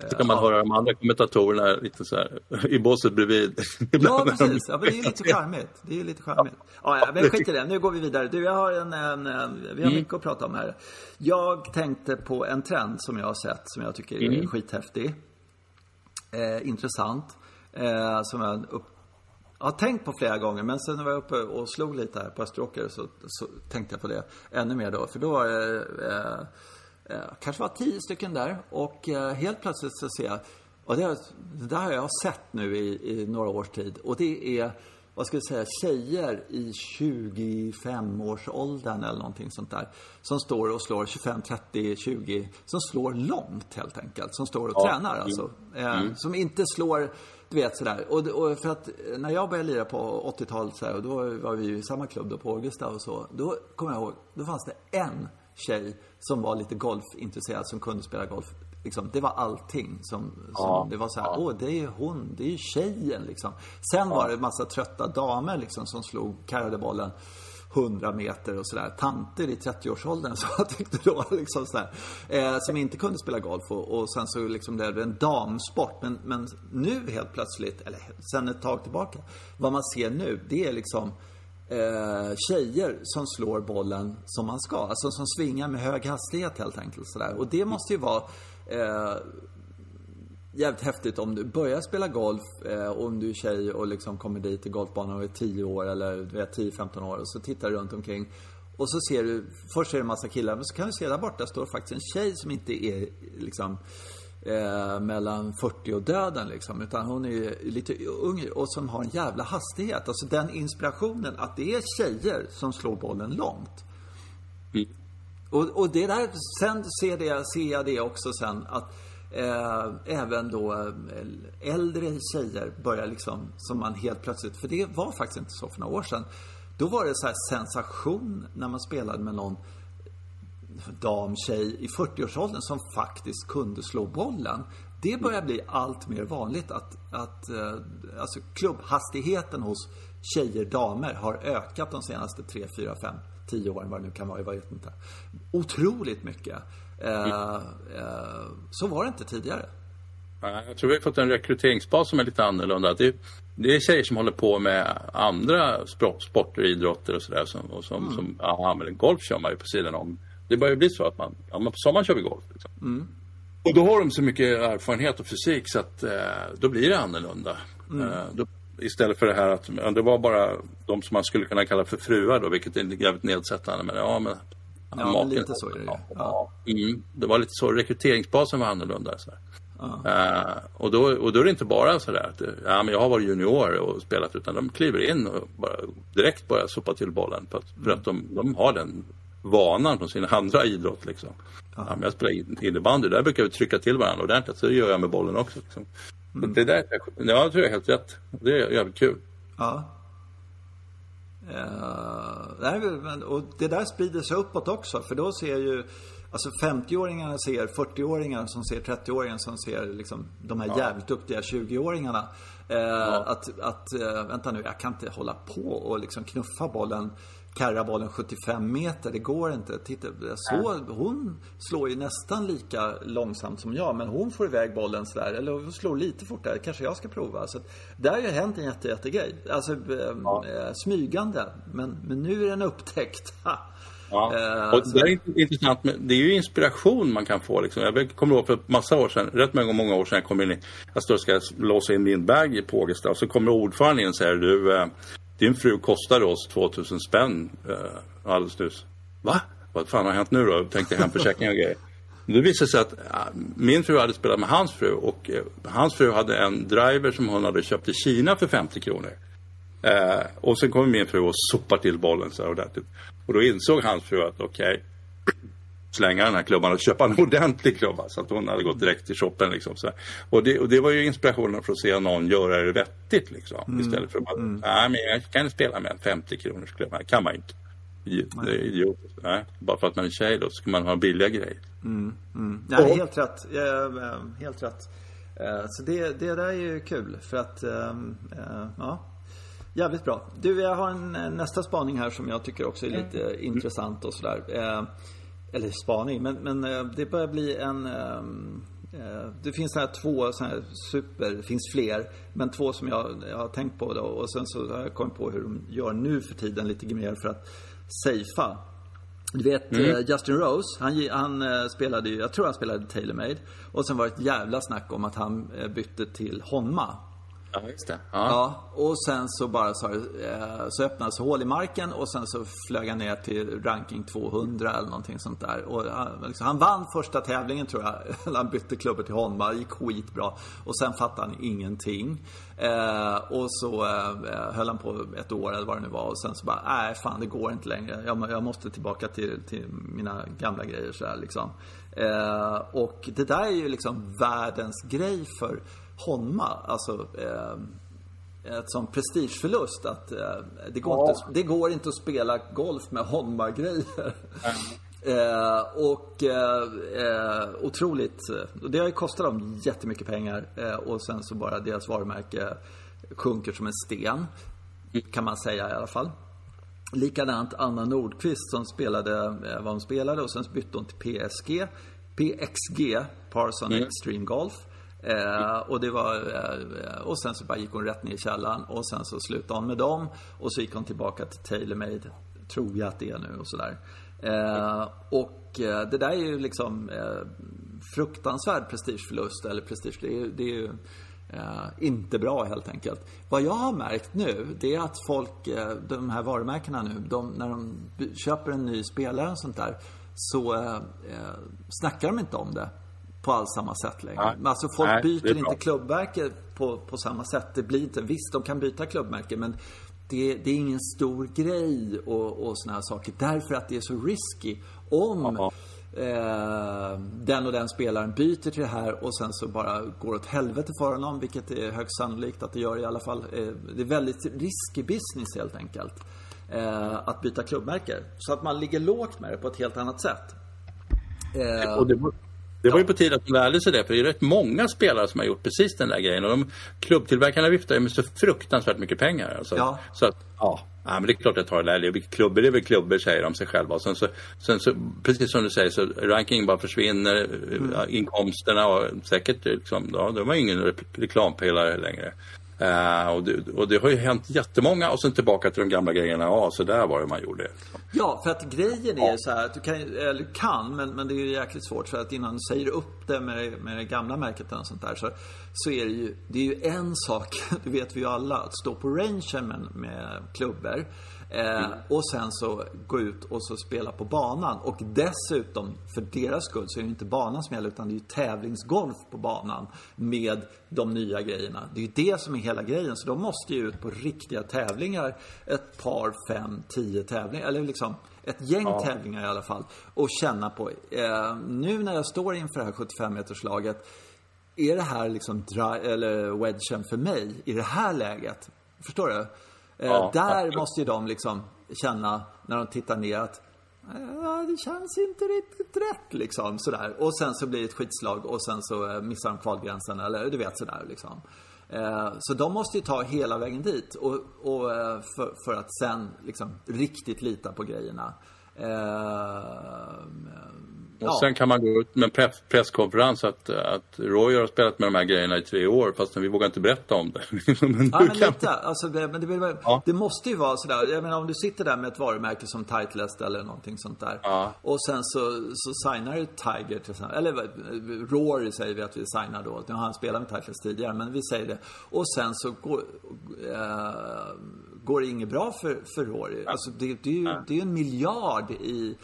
så kan man ja. höra de andra kommentatorerna lite så här, i båset bredvid. Ja, precis. Ja, men det är lite charmigt. Det är lite charmigt. Ja, ja, men skit i det. Nu går vi vidare. Du, jag har en, en, en vi har mm. mycket att prata om här. Jag tänkte på en trend som jag har sett, som jag tycker är mm. skithäftig. Eh, intressant. Eh, som jag upp, har tänkt på flera gånger, men sen när jag var uppe och slog lite här på Österåker så, så tänkte jag på det ännu mer då. För då var det eh, Eh, kanske var tio stycken där och eh, helt plötsligt så ser jag, och det, det där har jag sett nu i, i några års tid och det är vad ska vi säga, tjejer i 25-årsåldern eller någonting sånt där. Som står och slår 25, 30, 20. Som slår långt helt enkelt. Som står och ja. tränar alltså. Eh, mm. Som inte slår, du vet sådär. Och, och för att när jag började lira på 80-talet så här, och då var vi ju i samma klubb då på Augusta och så. Då kommer jag ihåg, då fanns det en tjej som var lite golfintresserad, som kunde spela golf. Liksom, det var allting som, som ja, det var så här, ja. åh det är hon, det är ju tjejen liksom. Sen ja. var det en massa trötta damer liksom som slog, karrade bollen 100 meter och sådär. Tanter i 30-årsåldern som jag tyckte då liksom så eh, som inte kunde spela golf och, och sen så liksom det är en damsport. Men, men nu helt plötsligt, eller sen ett tag tillbaka, vad man ser nu, det är liksom eh, tjejer som slår bollen som man ska. Alltså som svingar med hög hastighet helt enkelt. Sådär. Och det måste ju vara eh, jävligt häftigt om du börjar spela golf eh, om du är tjej och liksom kommer dit till golfbanan och är 10 år eller 10-15 år och så tittar du runt omkring. Och så ser du, först ser du en massa killar men så kan du se där borta står faktiskt en tjej som inte är liksom eh, mellan 40 och döden liksom. Utan hon är lite ung och som har en jävla hastighet. Alltså den inspirationen att det är tjejer som slår bollen långt. Mm. Och, och det där, sen ser, det, ser jag det också sen att eh, även då eh, äldre tjejer börjar liksom, som man helt plötsligt, för det var faktiskt inte så för några år sedan. Då var det så här sensation när man spelade med någon dam, tjej i 40-årsåldern som faktiskt kunde slå bollen. Det börjar bli allt mer vanligt att, att eh, alltså klubbhastigheten hos tjejer, damer har ökat de senaste 3, 4, 5, 10 åren, vad det nu kan vara, jag vet inte. Otroligt mycket. Eh, eh, så var det inte tidigare. Jag tror vi har fått en rekryteringsbas som är lite annorlunda. Det är, det är tjejer som håller på med andra sporter, idrotter och sådär. Som, och som, mm. som, men golf kör man ju på sidan om. Det börjar bli så att man, ja, men på sommaren kör vi golf. Liksom. Mm. Och då har de så mycket erfarenhet och fysik så att eh, då blir det annorlunda. Mm. Eh, då, istället för det här att ja, det var bara de som man skulle kunna kalla för fruar då, vilket är jävligt nedsättande. Men ja, men, ja, maken, lite så är det ja. ja. Mm, det var lite så, rekryteringsbasen var annorlunda. Så här. Uh, och, då, och då är det inte bara sådär att ja, men jag har varit junior och spelat utan de kliver in och bara direkt börjar sopa till bollen för att, för att de, de har den vanan från sin andra idrott. Liksom. Ja. men jag spelar innebandy, där brukar vi trycka till varandra ordentligt. Så det gör jag med bollen också. Liksom. Mm. Det där, ja, jag tror jag är helt rätt. Det är jävligt kul. Ja. Uh, och det där sprider sig uppåt också. För då ser ju Alltså 50-åringarna ser 40-åringar som ser 30-åringar som ser liksom de här ja. jävligt duktiga 20-åringarna. Eh, ja. Att, att eh, vänta nu, jag kan inte hålla på och liksom knuffa bollen karra bollen 75 meter. Det går inte. Titta, så, hon slår ju nästan lika långsamt som jag, men hon får iväg bollen sådär. Eller hon slår lite fortare. Kanske jag ska prova. Så där har ju hänt en jätte, jättegrej. Alltså ja. eh, smygande. Men, men nu är den upptäckt. Ja. Eh, och det är intressant, det är ju inspiration man kan få. Liksom. Jag kommer ihåg för massa år sedan, rätt många, många år sedan, jag kom in i, jag står och ska låsa in min bag i Pågesta och så kommer ordföranden in och säger du, eh, din fru kostade oss 2000 spänn eh, alldeles nyss. Va? Vad fan har hänt nu då? Tänkte hemförsäkring och grejer. Det visade sig att min fru hade spelat med hans fru och eh, hans fru hade en driver som hon hade köpt i Kina för 50 kronor. Eh, och sen kommer min fru och sopar till bollen så här ordentligt. Och då insåg hans fru att okej, okay, slänga den här klubban och köpa en ordentlig klubba. Så att hon hade gått direkt till shoppen. Liksom, så och, det, och det var ju inspirationen för att se någon göra det vettigt. Liksom, mm. Istället för att bara, mm. nej men jag kan spela med en 50 kronors klubba. Det kan man inte. Det är idiotiskt. Nej, bara för att man är tjej då ska man ha billiga grejer. Mm. Mm. Nej, helt rätt. Helt rätt. Eh, så det, det där är ju kul för att, ehm, eh, ja. Jävligt bra. Du, jag har en nästa spaning här som jag tycker också är lite mm. intressant och sådär. Eh, eller spaning, men, men eh, det börjar bli en ehm, eh, det finns här två sådana här super, det finns fler, men två som jag, jag har tänkt på då. Och sen så har jag kommit på hur de gör nu för tiden lite mer för att safea. Du vet mm. Eh, Justin Rose, han, han spelade ju, jag tror han spelade Taylor Made. Och sen var det ett jävla snack om att han bytte till Honma. Ja, just det. Ja. ja och sen så bara så, eh, så öppnades hål i marken och sen så flög han ner till ranking 200 eller någonting sånt där. Och liksom, han vann första tävlingen tror jag. han bytte klubbor till Honma, gick skitbra. Och sen fattade han ingenting. Eh, och så eh, höll han på ett år eller vad det nu var. Och sen så bara, nej fan det går inte längre. Jag, jag måste tillbaka till, till mina gamla grejer så här, liksom. Eh, och det där är ju liksom världens grej för Honma, alltså eh, ett sån prestigeförlust att eh, det, går ja. inte, det går inte att spela golf med Honma-grejer. Mm. Eh, och eh, eh, otroligt, det har ju kostat dem jättemycket pengar eh, och sen så bara deras varumärke sjunker som en sten. Kan man säga i alla fall. Likadant Anna Nordqvist som spelade eh, vad hon spelade och sen bytte hon till PSG. PXG, Parson mm. Extreme Golf. Eh, och det var, eh, och sen så bara gick hon rätt ner i källaren och sen så slutade hon med dem. Och så gick hon tillbaka till TaylorMade, tror jag att det är nu och sådär. Eh, och eh, det där är ju liksom eh, fruktansvärd prestigeförlust, eller prestige, det är, det är ju eh, inte bra helt enkelt. Vad jag har märkt nu, det är att folk, de här varumärkena nu, de, när de köper en ny spelare och sånt där, så eh, snackar de inte om det på alls samma sätt längre. Nej. Alltså folk Nej, byter inte klubbmärke på, på samma sätt. Det blir inte, visst de kan byta klubbmärke men det, det är ingen stor grej och, och såna här saker. Därför att det är så risky. Om eh, den och den spelaren byter till det här och sen så bara går åt helvete för honom, vilket är högst sannolikt att det gör i alla fall. Eh, det är väldigt risky business helt enkelt. Eh, att byta klubbmärke. Så att man ligger lågt med det på ett helt annat sätt. Eh, och det, det var ju på tiden att de lärde sig det, för det är rätt många spelare som har gjort precis den där grejen. Och de klubbtillverkarna viftar ju med så fruktansvärt mycket pengar. Alltså. Ja. Så att, ja, ja, men det är klart att jag tar det. Klubbor är väl klubbor, säger de sig själva. Och sen så, sen så, precis som du säger, så rankingen bara försvinner. Mm. Inkomsterna och säkert, liksom, ja, de har ingen reklampelare längre. Uh, och, det, och, det, har ju hänt jättemånga och sen tillbaka till de gamla grejerna. Ja, så där var det man gjorde. Ja, för att grejen är ja. så här att du kan, eller kan, men, men det är ju jäkligt svårt. För att innan du säger upp det med, med det gamla märket och sånt där så, så är det ju, det är ju en sak, det vet vi ju alla, att stå på rangen med, med klubbor Eh, och sen så gå ut och så spela på banan. Och dessutom, för deras skull, så är det inte banan som gäller utan det är ju tävlingsgolf på banan med de nya grejerna. Det är ju det som är hela grejen. Så de måste ju ut på riktiga tävlingar. Ett par, fem, tio tävlingar. Eller liksom ett gäng ja. tävlingar i alla fall. Och känna på. Eh, nu när jag står inför det här 75-meterslaget. Är det här liksom dry, eller wedgen för mig i det här läget? Förstår du? Eh, ja, där absolut. måste ju de liksom känna när de tittar ner att Ja, det känns inte riktigt rätt liksom sådär. Och sen så blir det ett skitslag och sen så eh, missar de kvalgränsen eller du vet sådär liksom. Eh, så de måste ju ta hela vägen dit och, och för, för, att sen liksom riktigt lita på grejerna. Och ja. sen kan man gå ut med en press, presskonferens att, att Roy har spelat med de här grejerna i tre år fast vi vågar inte berätta om det. men ja, men lite. Alltså, det, men det, ja. det, måste ju vara sådär. Jag menar om du sitter där med ett varumärke som Titleist eller någonting sånt där. Ja. Och sen så, så signar du Tiger till exempel. Eller Rory säger vi att vi signar då. Nu har han spelat med Titleist tidigare, men vi säger det. Och sen så går, äh, går det inget bra för, för Rory. Alltså det, det är ju det är en miljard i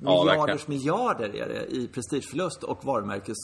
miljarders ja, miljarder är det i prestigeförlust och varumärkes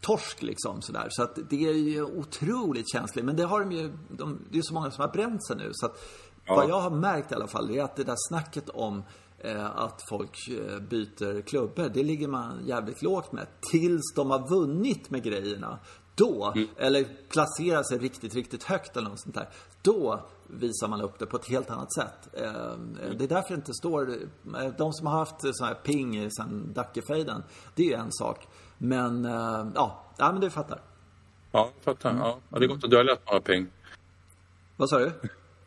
torsk liksom sådär. Så att det är ju otroligt känsligt. Men det har de ju, de, det är så många som har bränt sig nu. Så att ja. vad jag har märkt i alla fall är att det där snacket om eh, att folk eh, byter klubbor, det ligger man jävligt lågt med. Tills de har vunnit med grejerna. Då, mm. eller placerar sig riktigt, riktigt högt eller något sånt där. Då visar man upp det på ett helt annat sätt. Mm. Det är därför det inte står... Eh, de som har haft sån här ping sen Dackefejden, det är ju en sak. Men, eh, ja, ja men du fattar. Ja, jag fattar. Ja. ja. det går inte att dölja att man har ping. Vad sa du?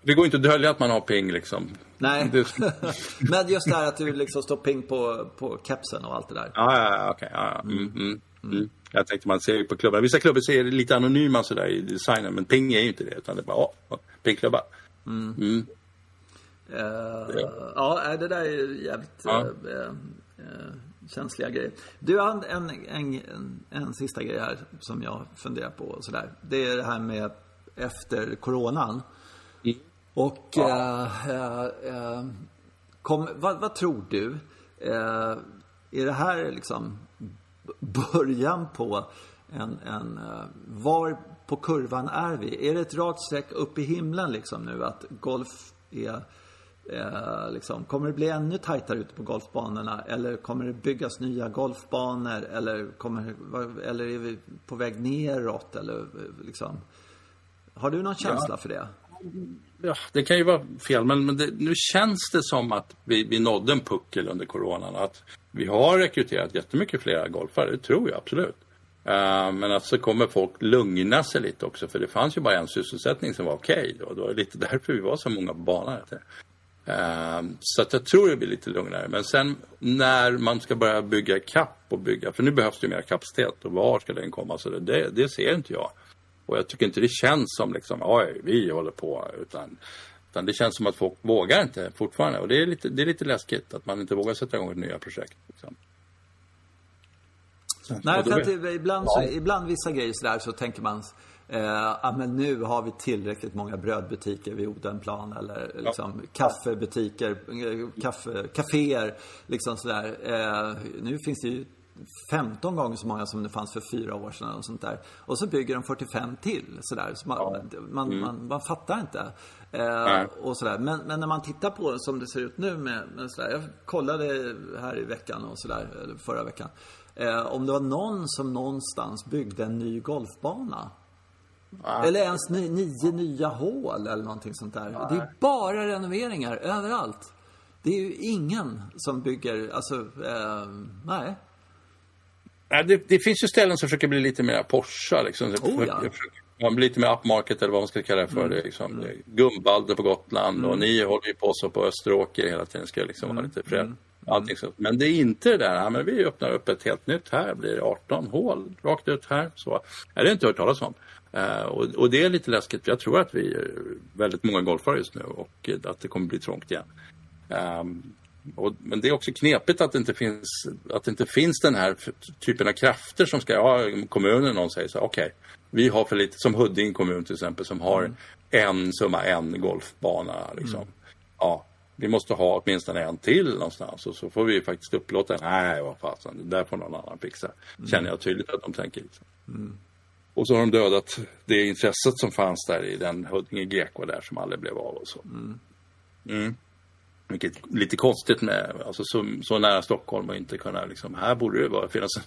Det går inte att dölja att man har ping liksom. Nej, men just det här att du liksom står ping på, på kepsen och allt det där. Ja, ja, ja okej. Okay. Ja, ja. Mm, mm, mm. Mm. Jag tänkte man ser ju på klubbarna. Vissa klubbar ser lite anonyma sådär i designen. Men Ping är ju inte det. Utan det är bara, åh, Pingklubbar. Mm. Mm. Uh, ja. det där är jävligt ja. uh, uh, känsliga grejer. Du, en, en, en, en, sista grej här som jag funderar på och sådär. Det är det här med efter coronan. Mm. Och ja. kom, vad, vad, tror du? är det här liksom början på en, en var på kurvan är vi? Är det ett rakt streck upp i himlen liksom nu att golf är eh, liksom, kommer det bli ännu tajtare ute på golfbanorna? Eller kommer det byggas nya golfbanor? Eller, kommer, eller är vi på väg neråt? Eller, liksom, har du någon känsla ja. för det? Ja, det kan ju vara fel, men, men det, nu känns det som att vi, vi nådde en puckel under coronan. Att vi har rekryterat jättemycket fler golfare, det tror jag absolut. Uh, men att så kommer folk lugna sig lite också för det fanns ju bara en sysselsättning som var okej. Okay, då. Det var lite därför vi var så många på banan. Uh, så att jag tror det blir lite lugnare. Men sen när man ska börja bygga kapp och bygga, för nu behövs det mer kapacitet och var ska den komma? Så det, det ser inte jag. Och jag tycker inte det känns som liksom, oj, vi håller på. Utan, utan det känns som att folk vågar inte fortfarande. Och det är lite, det är lite läskigt att man inte vågar sätta igång nya projekt. Liksom. Nej, för att ibland, så, ibland vissa grejer sådär så tänker man eh, ah, men nu har vi tillräckligt många brödbutiker vid Odenplan eller liksom, ja. kaffebutiker, eh, kaffe, kaféer. Liksom sådär. Eh, nu finns det ju 15 gånger så många som det fanns för fyra år sedan och sånt där. Och så bygger de 45 till sådär. Så man, ja. man, mm. man, man, fattar inte. Eh, och sådär. Men, men, när man tittar på det som det ser ut nu med, med sådär. Jag kollade här i veckan och sådär, eller förra veckan. Eh, om det var någon som någonstans byggde en ny golfbana. Ja. Eller ens nio, nio nya hål eller någonting sånt där. Ja. Det är bara renoveringar överallt. Det är ju ingen som bygger, alltså, eh, nej. Det, det, finns ju ställen som försöker bli lite mer Porsche liksom. Oh, ja. Blir lite mer upmarket eller vad man ska kalla det för. Mm. Det liksom, mm. Gumbalder på Gotland mm. och ni håller ju på så på Österåker hela tiden. Ska liksom mm. vara lite fred. Mm. Allting så. Men det är inte det där, men vi öppnar upp ett helt nytt här, blir 18 hål rakt ut här. Så. Det har inte hört talas om. Uh, och, och, det är lite läskigt, för jag tror att vi är väldigt många golfare just nu och att det kommer bli trångt igen. Um, Och, men det är också knepigt att det, inte finns, att inte finns den här typen av krafter som ska, ja, kommunen någon säger så okej, okay, vi har för lite, som Huddinge kommun till exempel som har mm. en summa en golfbana liksom. Mm. Ja, vi måste ha åtminstone en till någonstans och så får vi faktiskt upplåta Nej, vad fasen, det där får någon annan fixa. Mm. Känner jag tydligt att de tänker. Liksom. Mm. Och så har de dödat det intresset som fanns där i den Huddinge GK där som aldrig blev av och så. Mm. Mm. Vilket lite konstigt med, alltså så, så nära Stockholm och inte kunna liksom, här borde det vara, finnas en,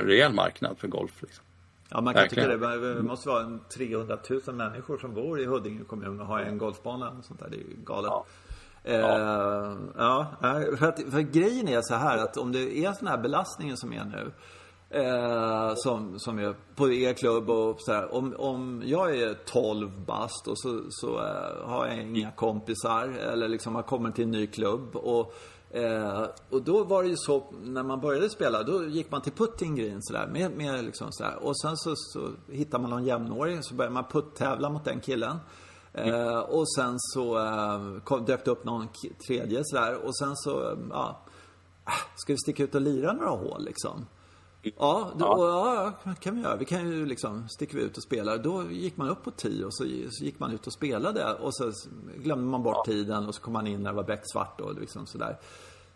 en rejäl marknad för golf. Liksom. Ja, man kan Verkligen. tycka det. Det måste vara 300 000 människor som bor i Huddinge kommun och har en golfbana. Och sånt där. Det är ju galet. Ja. Ja. Eh, ja. för, att, för grejen är så här att om det är sån här belastningen som är nu. Eh, som, som är på er klubb och sådär. om, om jag är 12 bast och så, så eh, har jag inga kompisar eller liksom har kommit till en ny klubb och Eh, och då var det ju så, när man började spela, då gick man till putting green sådär. Med, med liksom sådär. Och sen så, så hittar man någon jämnårig, så börjar man putt-tävla mot den killen. Eh, och sen så eh, dök det upp någon tredje sådär. Och sen så, ja, äh, ska vi sticka ut och lira några hål liksom? Ja, då, ja. ja, kan vi göra. Vi kan ju liksom, sticker vi ut och spelar. Då gick man upp på tio och så, så gick man ut och spelade. Och så glömde man bort ja. tiden och så kom man in när det var becksvart och liksom sådär.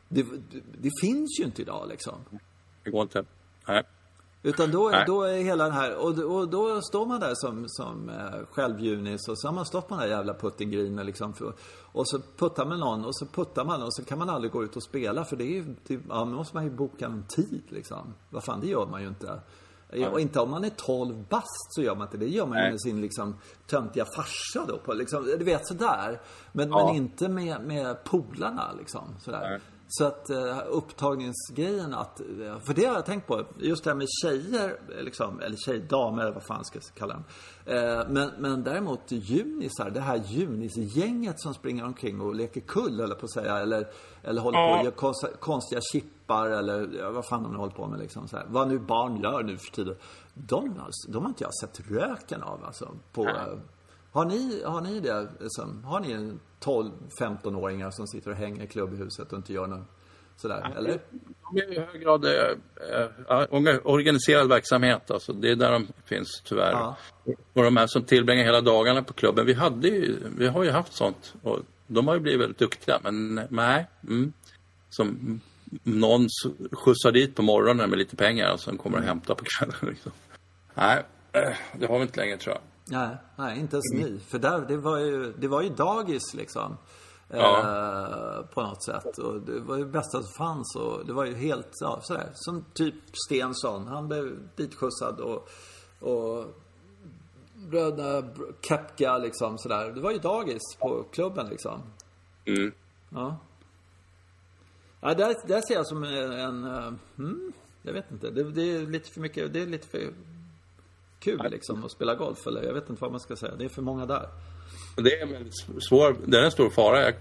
Det, det, det, finns ju inte idag liksom. Det går inte. Nej. Utan då, då är hela den här, och, och då står man där som, som eh, självjunis och så har man stått på den här jävla puttinggreenen liksom. För, och så puttar man någon och så puttar man och så kan man aldrig gå ut och spela för det är ju, det, ja, då måste man ju boka en tid liksom. Vad fan, det gör man ju inte. Ja. Och inte om man är 12 bast så gör man inte det. Det gör man ju med sin liksom töntiga farsa då. På, liksom, du vet sådär. Men, ja. men inte med, med polarna liksom. Sådär. Nej. Så att uh, upptagningsgrejen att, uh, för det har jag tänkt på, just det här med tjejer, liksom, eller tjejdamer eller vad fan ska jag kalla dem. Men, men däremot junisar, det här junisgänget som springer omkring och leker kull eller på att säga, eller, eller håller på och gör konst, konstiga chippar eller vad fan de håller på med liksom. Så här. Vad nu barn gör nu för tiden. De, de har inte jag sett röken av alltså. På, har ni, har ni det? Liksom, har ni en 12-15-åringar som sitter och hänger i klubbhuset och inte gör något sådär, ja, eller? De är i hög grad äh, organiserad verksamhet. Alltså, det är där de finns tyvärr. Ja. Och de här som tillbringar hela dagarna på klubben. Vi, hade ju, vi har ju haft sånt. Och de har ju blivit väldigt duktiga, men nej. Mm, som någon skjutsar dit på morgonen med lite pengar och sen kommer och hämtar på kvällen. Liksom. Nej, eh, det har vi inte längre tror jag. Nej, nej inte ens mm. ni. För där, det, var ju, det var ju dagis liksom. Ja. Eh, på något sätt. Och det var ju det bästa som fanns. Och det var ju helt, ja, sådär. Som typ Stensson. Han blev ditskjutsad och, och bröderna Kepka liksom sådär. Det var ju dagis på klubben liksom. Mm. Ja. Ja, där, där ser jag som en, en hmm, jag vet inte. Det, det, är lite för mycket, det är lite för kul liksom att spela golf. Eller jag vet inte vad man ska säga. Det är för många där. Det är en väldigt svår, det är en stor fara. Jag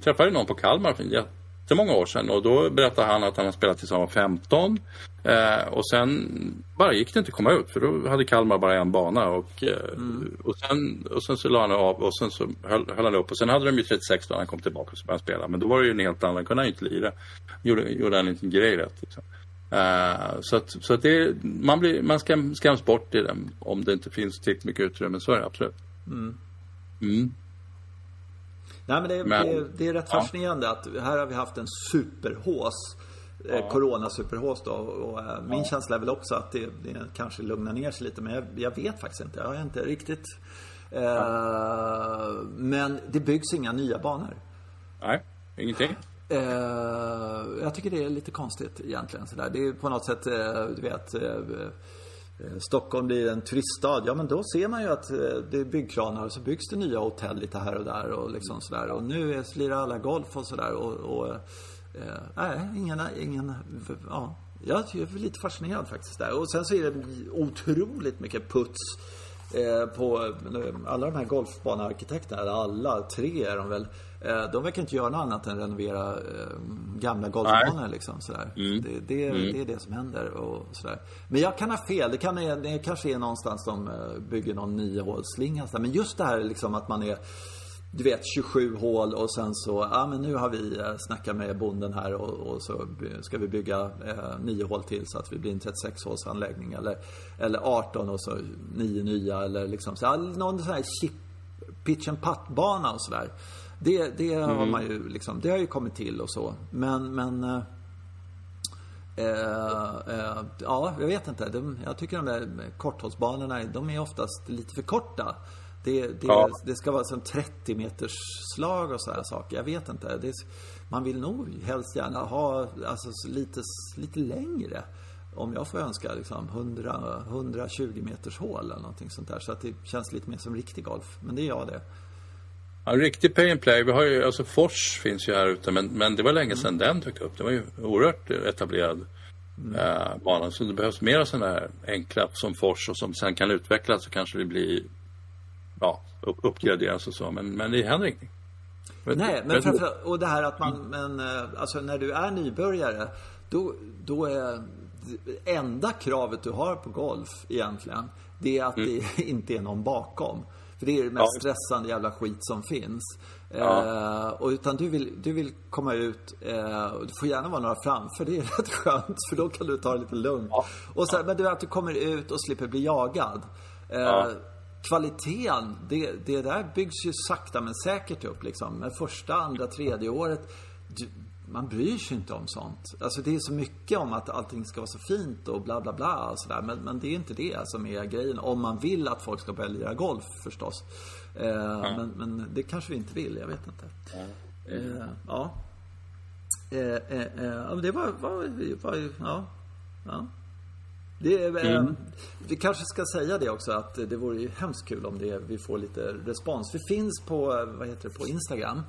träffade någon på Kalmar för jättemånga år sedan och då berättade han att han har spelat tills han var 15. Eh, och sen bara gick det inte att komma ut för då hade Kalmar bara en bana och, eh, mm. och, sen, och sen så la han av och sen så höll, höll han upp och sen hade de ju 36 då han kom tillbaka och började spela. Men då var det ju en helt annan, kunde han ju inte lira. Gjorde, gjorde han inte grej rätt liksom. Uh, så att, så att det, man, blir, man skam, skams bort i den om det inte finns tillräckligt mycket utrymme. Så är det absolut. Mm. Mm. Nej men det, men, det, det är rätt ja. fascinerande att här har vi haft en superhås. Eh, ja. Corona-superhås då. Och, äh, min ja. känsla är väl också att det, det kanske lugnar ner sig lite. Men jag, jag vet faktiskt inte. Jag har inte riktigt. Ja. Men det byggs inga nya banor. Nej, ingenting. Eh, jag tycker det är lite konstigt egentligen. Så där. Det är på något sätt, eh, du vet, eh, eh, Stockholm blir en turiststad. Ja men då ser man ju att eh, det är byggkranar och så byggs det nya hotell lite här och där och liksom sådär. Och nu lirar alla golf och sådär. Och, och eh, nej, ingen, ingen, ja. Jag är lite fascinerad faktiskt där. Och sen så är det otroligt mycket puts på alla de här golfbanearkitekterna. Alla tre är de väl. Eh, de verkar inte göra något annat än renovera eh, gamla golfbanor liksom sådär. Mm. Det, det, mm. det, är det som händer och sådär. Men jag kan ha fel. Det, kan, det kanske är någonstans de eh, bygger någon niohålsslinga. Men just det här liksom att man är du vet 27 hål och sen så, ja men nu har vi snackat med bonden här och, och så ska vi bygga eh, 9 hål till så att vi blir en 36 håls anläggning eller, eller 18 och så 9 nya eller liksom så, någon sån här chip, pitch and putt bana och sådär. Det, det mm. har man ju liksom, det har ju kommit till och så. Men, men eh, eh, eh ja, jag vet inte. De, jag tycker de där korthållsbanorna, de är oftast lite för korta. Det, det, ja. det ska vara som 30 meters slag och sådana saker. Jag vet inte. Det, man vill nog helst gärna ha alltså, lite, lite längre. Om jag får önska liksom 100, 120 meters hål eller någonting sånt där. Så att det känns lite mer som riktig golf. Men det är jag det. Ja, riktig pay and play. Vi har ju, alltså Fors finns ju här ute men, men det var länge sedan mm. den dök upp. Det var ju oerhört etablerad mm. äh, bana. Så det behövs mer sådana här enkla som Fors och som sen kan utvecklas så kanske det blir ja, upp, uppgraderas och så. Men, men det händer ingenting. Nej, men framförallt, och det här att man, men eh, alltså när du är nybörjare, då, då är enda kravet du har på golf egentligen, det är att mm. det inte är någon bakom. För det är det mest ja. stressande jävla skit som finns. Ja. Eh, och utan du vill, du vill komma ut, eh, och det får gärna vara några framför, det är rätt skönt för då kan du ta det lite lugnt. Ja. Och så, Men du, att du kommer ut och slipper bli jagad. Eh, kvaliteten, det, det där byggs ju sakta men säkert upp liksom. Men första, andra, tredje året, du, man bryr sig inte om sånt. Alltså det är så mycket om att allting ska vara så fint och bla bla bla och sådär. Men, men det är inte det som är grejen. Om man vill att folk ska börja lira golf förstås. Eh, ja. men, men, det kanske vi inte vill, jag vet inte. Ja. Eh, ja. Eh, eh, eh det var, var, var, ja. ja. Det, eh, mm. Vi kanske ska säga det också att det vore ju hemskt kul om det, vi får lite respons. Vi finns på, vad heter det, på Instagram.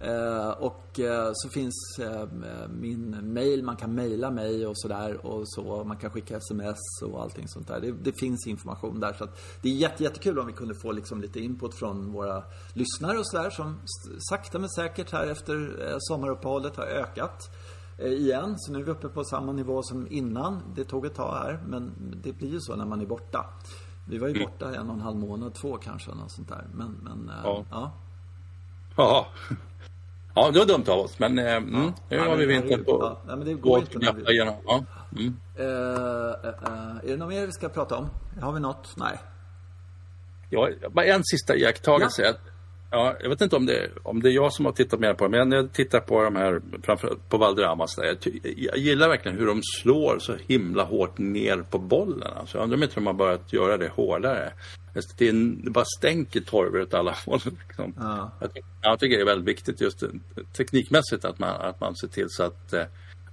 Eh, och eh, så finns eh, min mail, man kan mejla mig och sådär och så. Man kan skicka sms och allting sånt där. Det, det finns information där. Så det är jätte, jättekul om vi kunde få liksom lite input från våra lyssnare och sådär som sakta men säkert här efter sommaruppehållet har ökat. Igen. Så nu är vi uppe på samma nivå som innan. Det tog ett tag här, men det blir ju så när man är borta. Vi var ju mm. borta en och en halv månad, två kanske, något sånt där. Men, men ja. ja. Ja. Ja, det var dumt av oss, men eh, mm, nu har vi vintern på ja, men det går inte vi... Ja. Mm. Uh, uh, uh, är det något mer vi ska prata om? Har vi något? Nej. Ja, bara en sista iakttagelse. Ja. Ja, jag vet inte om det, om det är jag som har tittat mer på det, men när jag tittar på de här, framförallt på Valderramas, jag, jag gillar verkligen hur de slår så himla hårt ner på bollen. Alltså, jag undrar om inte de har börjat göra det hårdare. Det, är det bara stänker torv åt alla håll. Liksom. Ja. Jag, jag, tycker det är väldigt viktigt just teknikmässigt att man, att man ser till så att eh,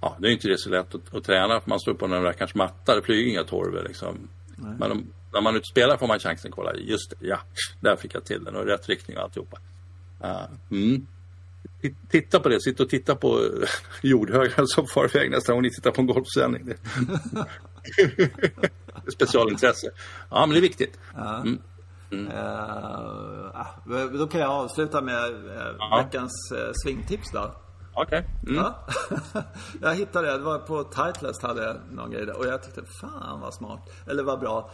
Ja, det är inte det så lätt att, att träna för man står på några kanske matta, det flyger inga torvor liksom. Men de, när man utspelar får man chansen att kolla. Just det, ja, där fick jag till den och rätt riktning och alltihopa. Uh, mm. Titta på det, sitt och titta på jordhögar som far iväg nästa gång ni tittar på en golfsändning. Specialintresse. Ja, men det är viktigt. Mm. Mm. Uh, då kan jag avsluta med uh, veckans uh, svingtips då. Okej. Okay. Mm. Ja. jag hittade det, det var på Titleist hade jag någon grej där. Och jag tyckte, fan vad smart. Eller vad bra.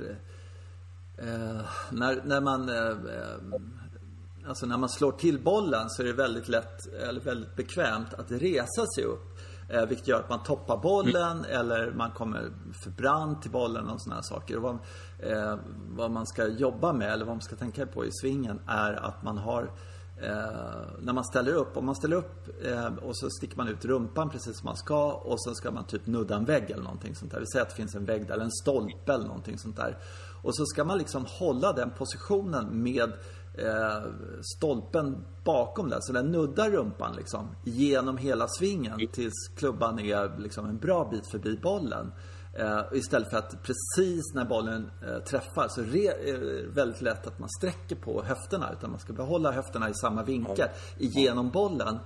Det? Eh, när, när man eh, eh, Alltså när man slår till bollen så är det väldigt lätt, eller väldigt bekvämt att resa sig upp. Eh, vilket gör att man toppar bollen mm. eller man kommer för brant till bollen och sådana saker. Och vad, eh, vad man ska jobba med eller vad man ska tänka på i svingen är att man har Eh, när man ställer upp, om man ställer upp eh, och så sticker man ut rumpan precis som man ska och så ska man typ nudda en vägg eller någonting sånt där. Vi säger att det finns en vägg där, eller en stolpe eller någonting sånt där. Och så ska man liksom hålla den positionen med eh, stolpen bakom den. Så den nuddar rumpan liksom genom hela svingen tills klubban är liksom en bra bit förbi bollen. Uh, istället för att precis när bollen uh, träffar så är det väldigt lätt att man sträcker på höfterna. Utan man ska behålla höfterna i samma vinkel genom bollen.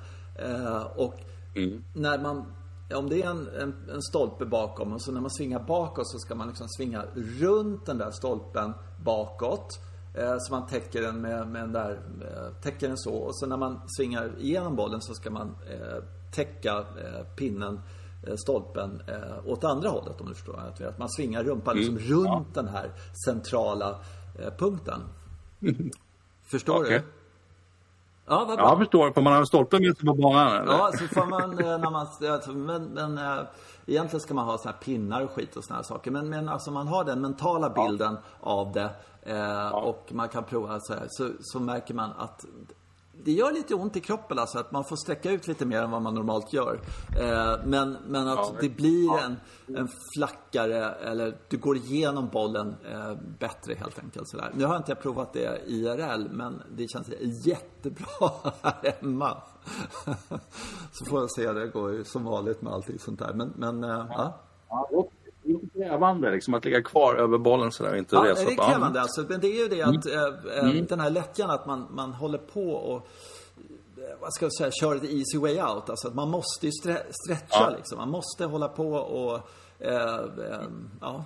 Uh, och mm. när man om det är en, en, en, stolpe bakom och så när man svingar bakåt så ska man liksom svinga runt den där stolpen bakåt. så man täcker den med, med en där, täcker den så. Och så när man svingar igenom bollen så ska man täcka pinnen Eh, stolpen eh, åt andra hållet om du förstår. Att man svingar rumpan liksom mm. runt ja. den här centrala eh, punkten. Förstår Okej. du? Ja, vad Ja, jag bra. förstår. Får man ha en stolpe med sig på banan? Eller? Ja, så får man eh, när man, alltså, men, men eh, egentligen ska man ha såna här pinnar och skit och såna här saker. Men, men alltså man har den mentala bilden av det eh, och man kan prova så här, så, så märker man att det gör lite ont i kroppen alltså, att man får sträcka ut lite mer än vad man normalt gör. Eh, men, men att Ja, det blir en, en flackare, eller du går igenom bollen eh, bättre helt enkelt. Sådär. Nu har inte jag provat det IRL, men det känns jättebra här hemma. Så får jag se, det går ju som vanligt med allting sånt där. Men, men eh, ja. Ja, krävande liksom, att ligga kvar över bollen sådär och inte Ja, resa det är krävande alltså. Men det är ju det att eh, eh, den här lättjan att man, man håller på och eh, vad ska jag säga, kör the easy way out. Alltså att man måste ju stre- stretcha Ja. liksom. Man måste hålla på och eh, eh, ja,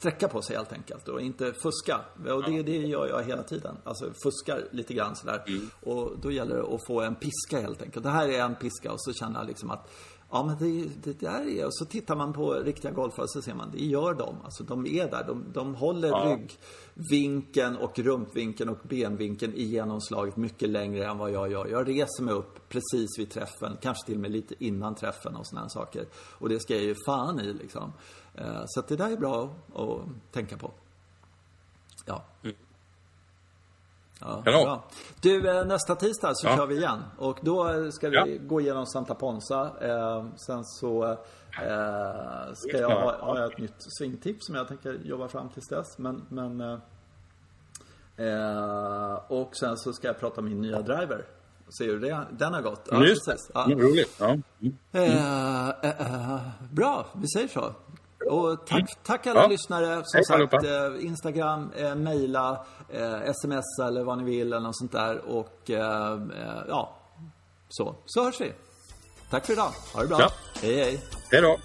sträcka på sig helt enkelt och inte fuska. Och det, det gör jag hela tiden. Alltså fuskar lite grann sådär. Och då gäller det att få en piska helt enkelt. Det här är en piska och så känner jag liksom att Ja men det, det där är, och så tittar man på riktiga golfare så ser man, det gör de. Alltså de är där, de, de håller Ja. ryggvinkeln och rumpvinkeln och benvinkeln i genomslaget mycket längre än vad jag gör. Jag reser mig upp precis vid träffen, kanske till och med lite innan träffen och sådana saker. Och det ska jag ju fan i liksom. Eh, Så det där är bra att tänka på. Ja. Ja, Kanon. bra. Du, eh, nästa tisdag så Ja. kör vi igen. Och då eh, ska vi Ja. gå igenom Santa Ponsa. Eh, sen så ska jag Ja. ha, jag ett nytt swingtips som jag tänker jobba fram tills dess. Men, men och sen så ska jag prata om min nya driver. Se hur det, den har gått. Ja, Just det. Ja. Mm, roligt. Ja. Mm. Eh, bra, vi säger så. Och tack, tack alla Ja. lyssnare. Som Hej sagt, eh, Instagram, eh, mejla, eh, sms eller vad ni vill eller något sånt där. Och eh, eh, ja, så. Så hörs vi. Tack för idag. Ha det bra. Ja. Hej, hej. Hej då.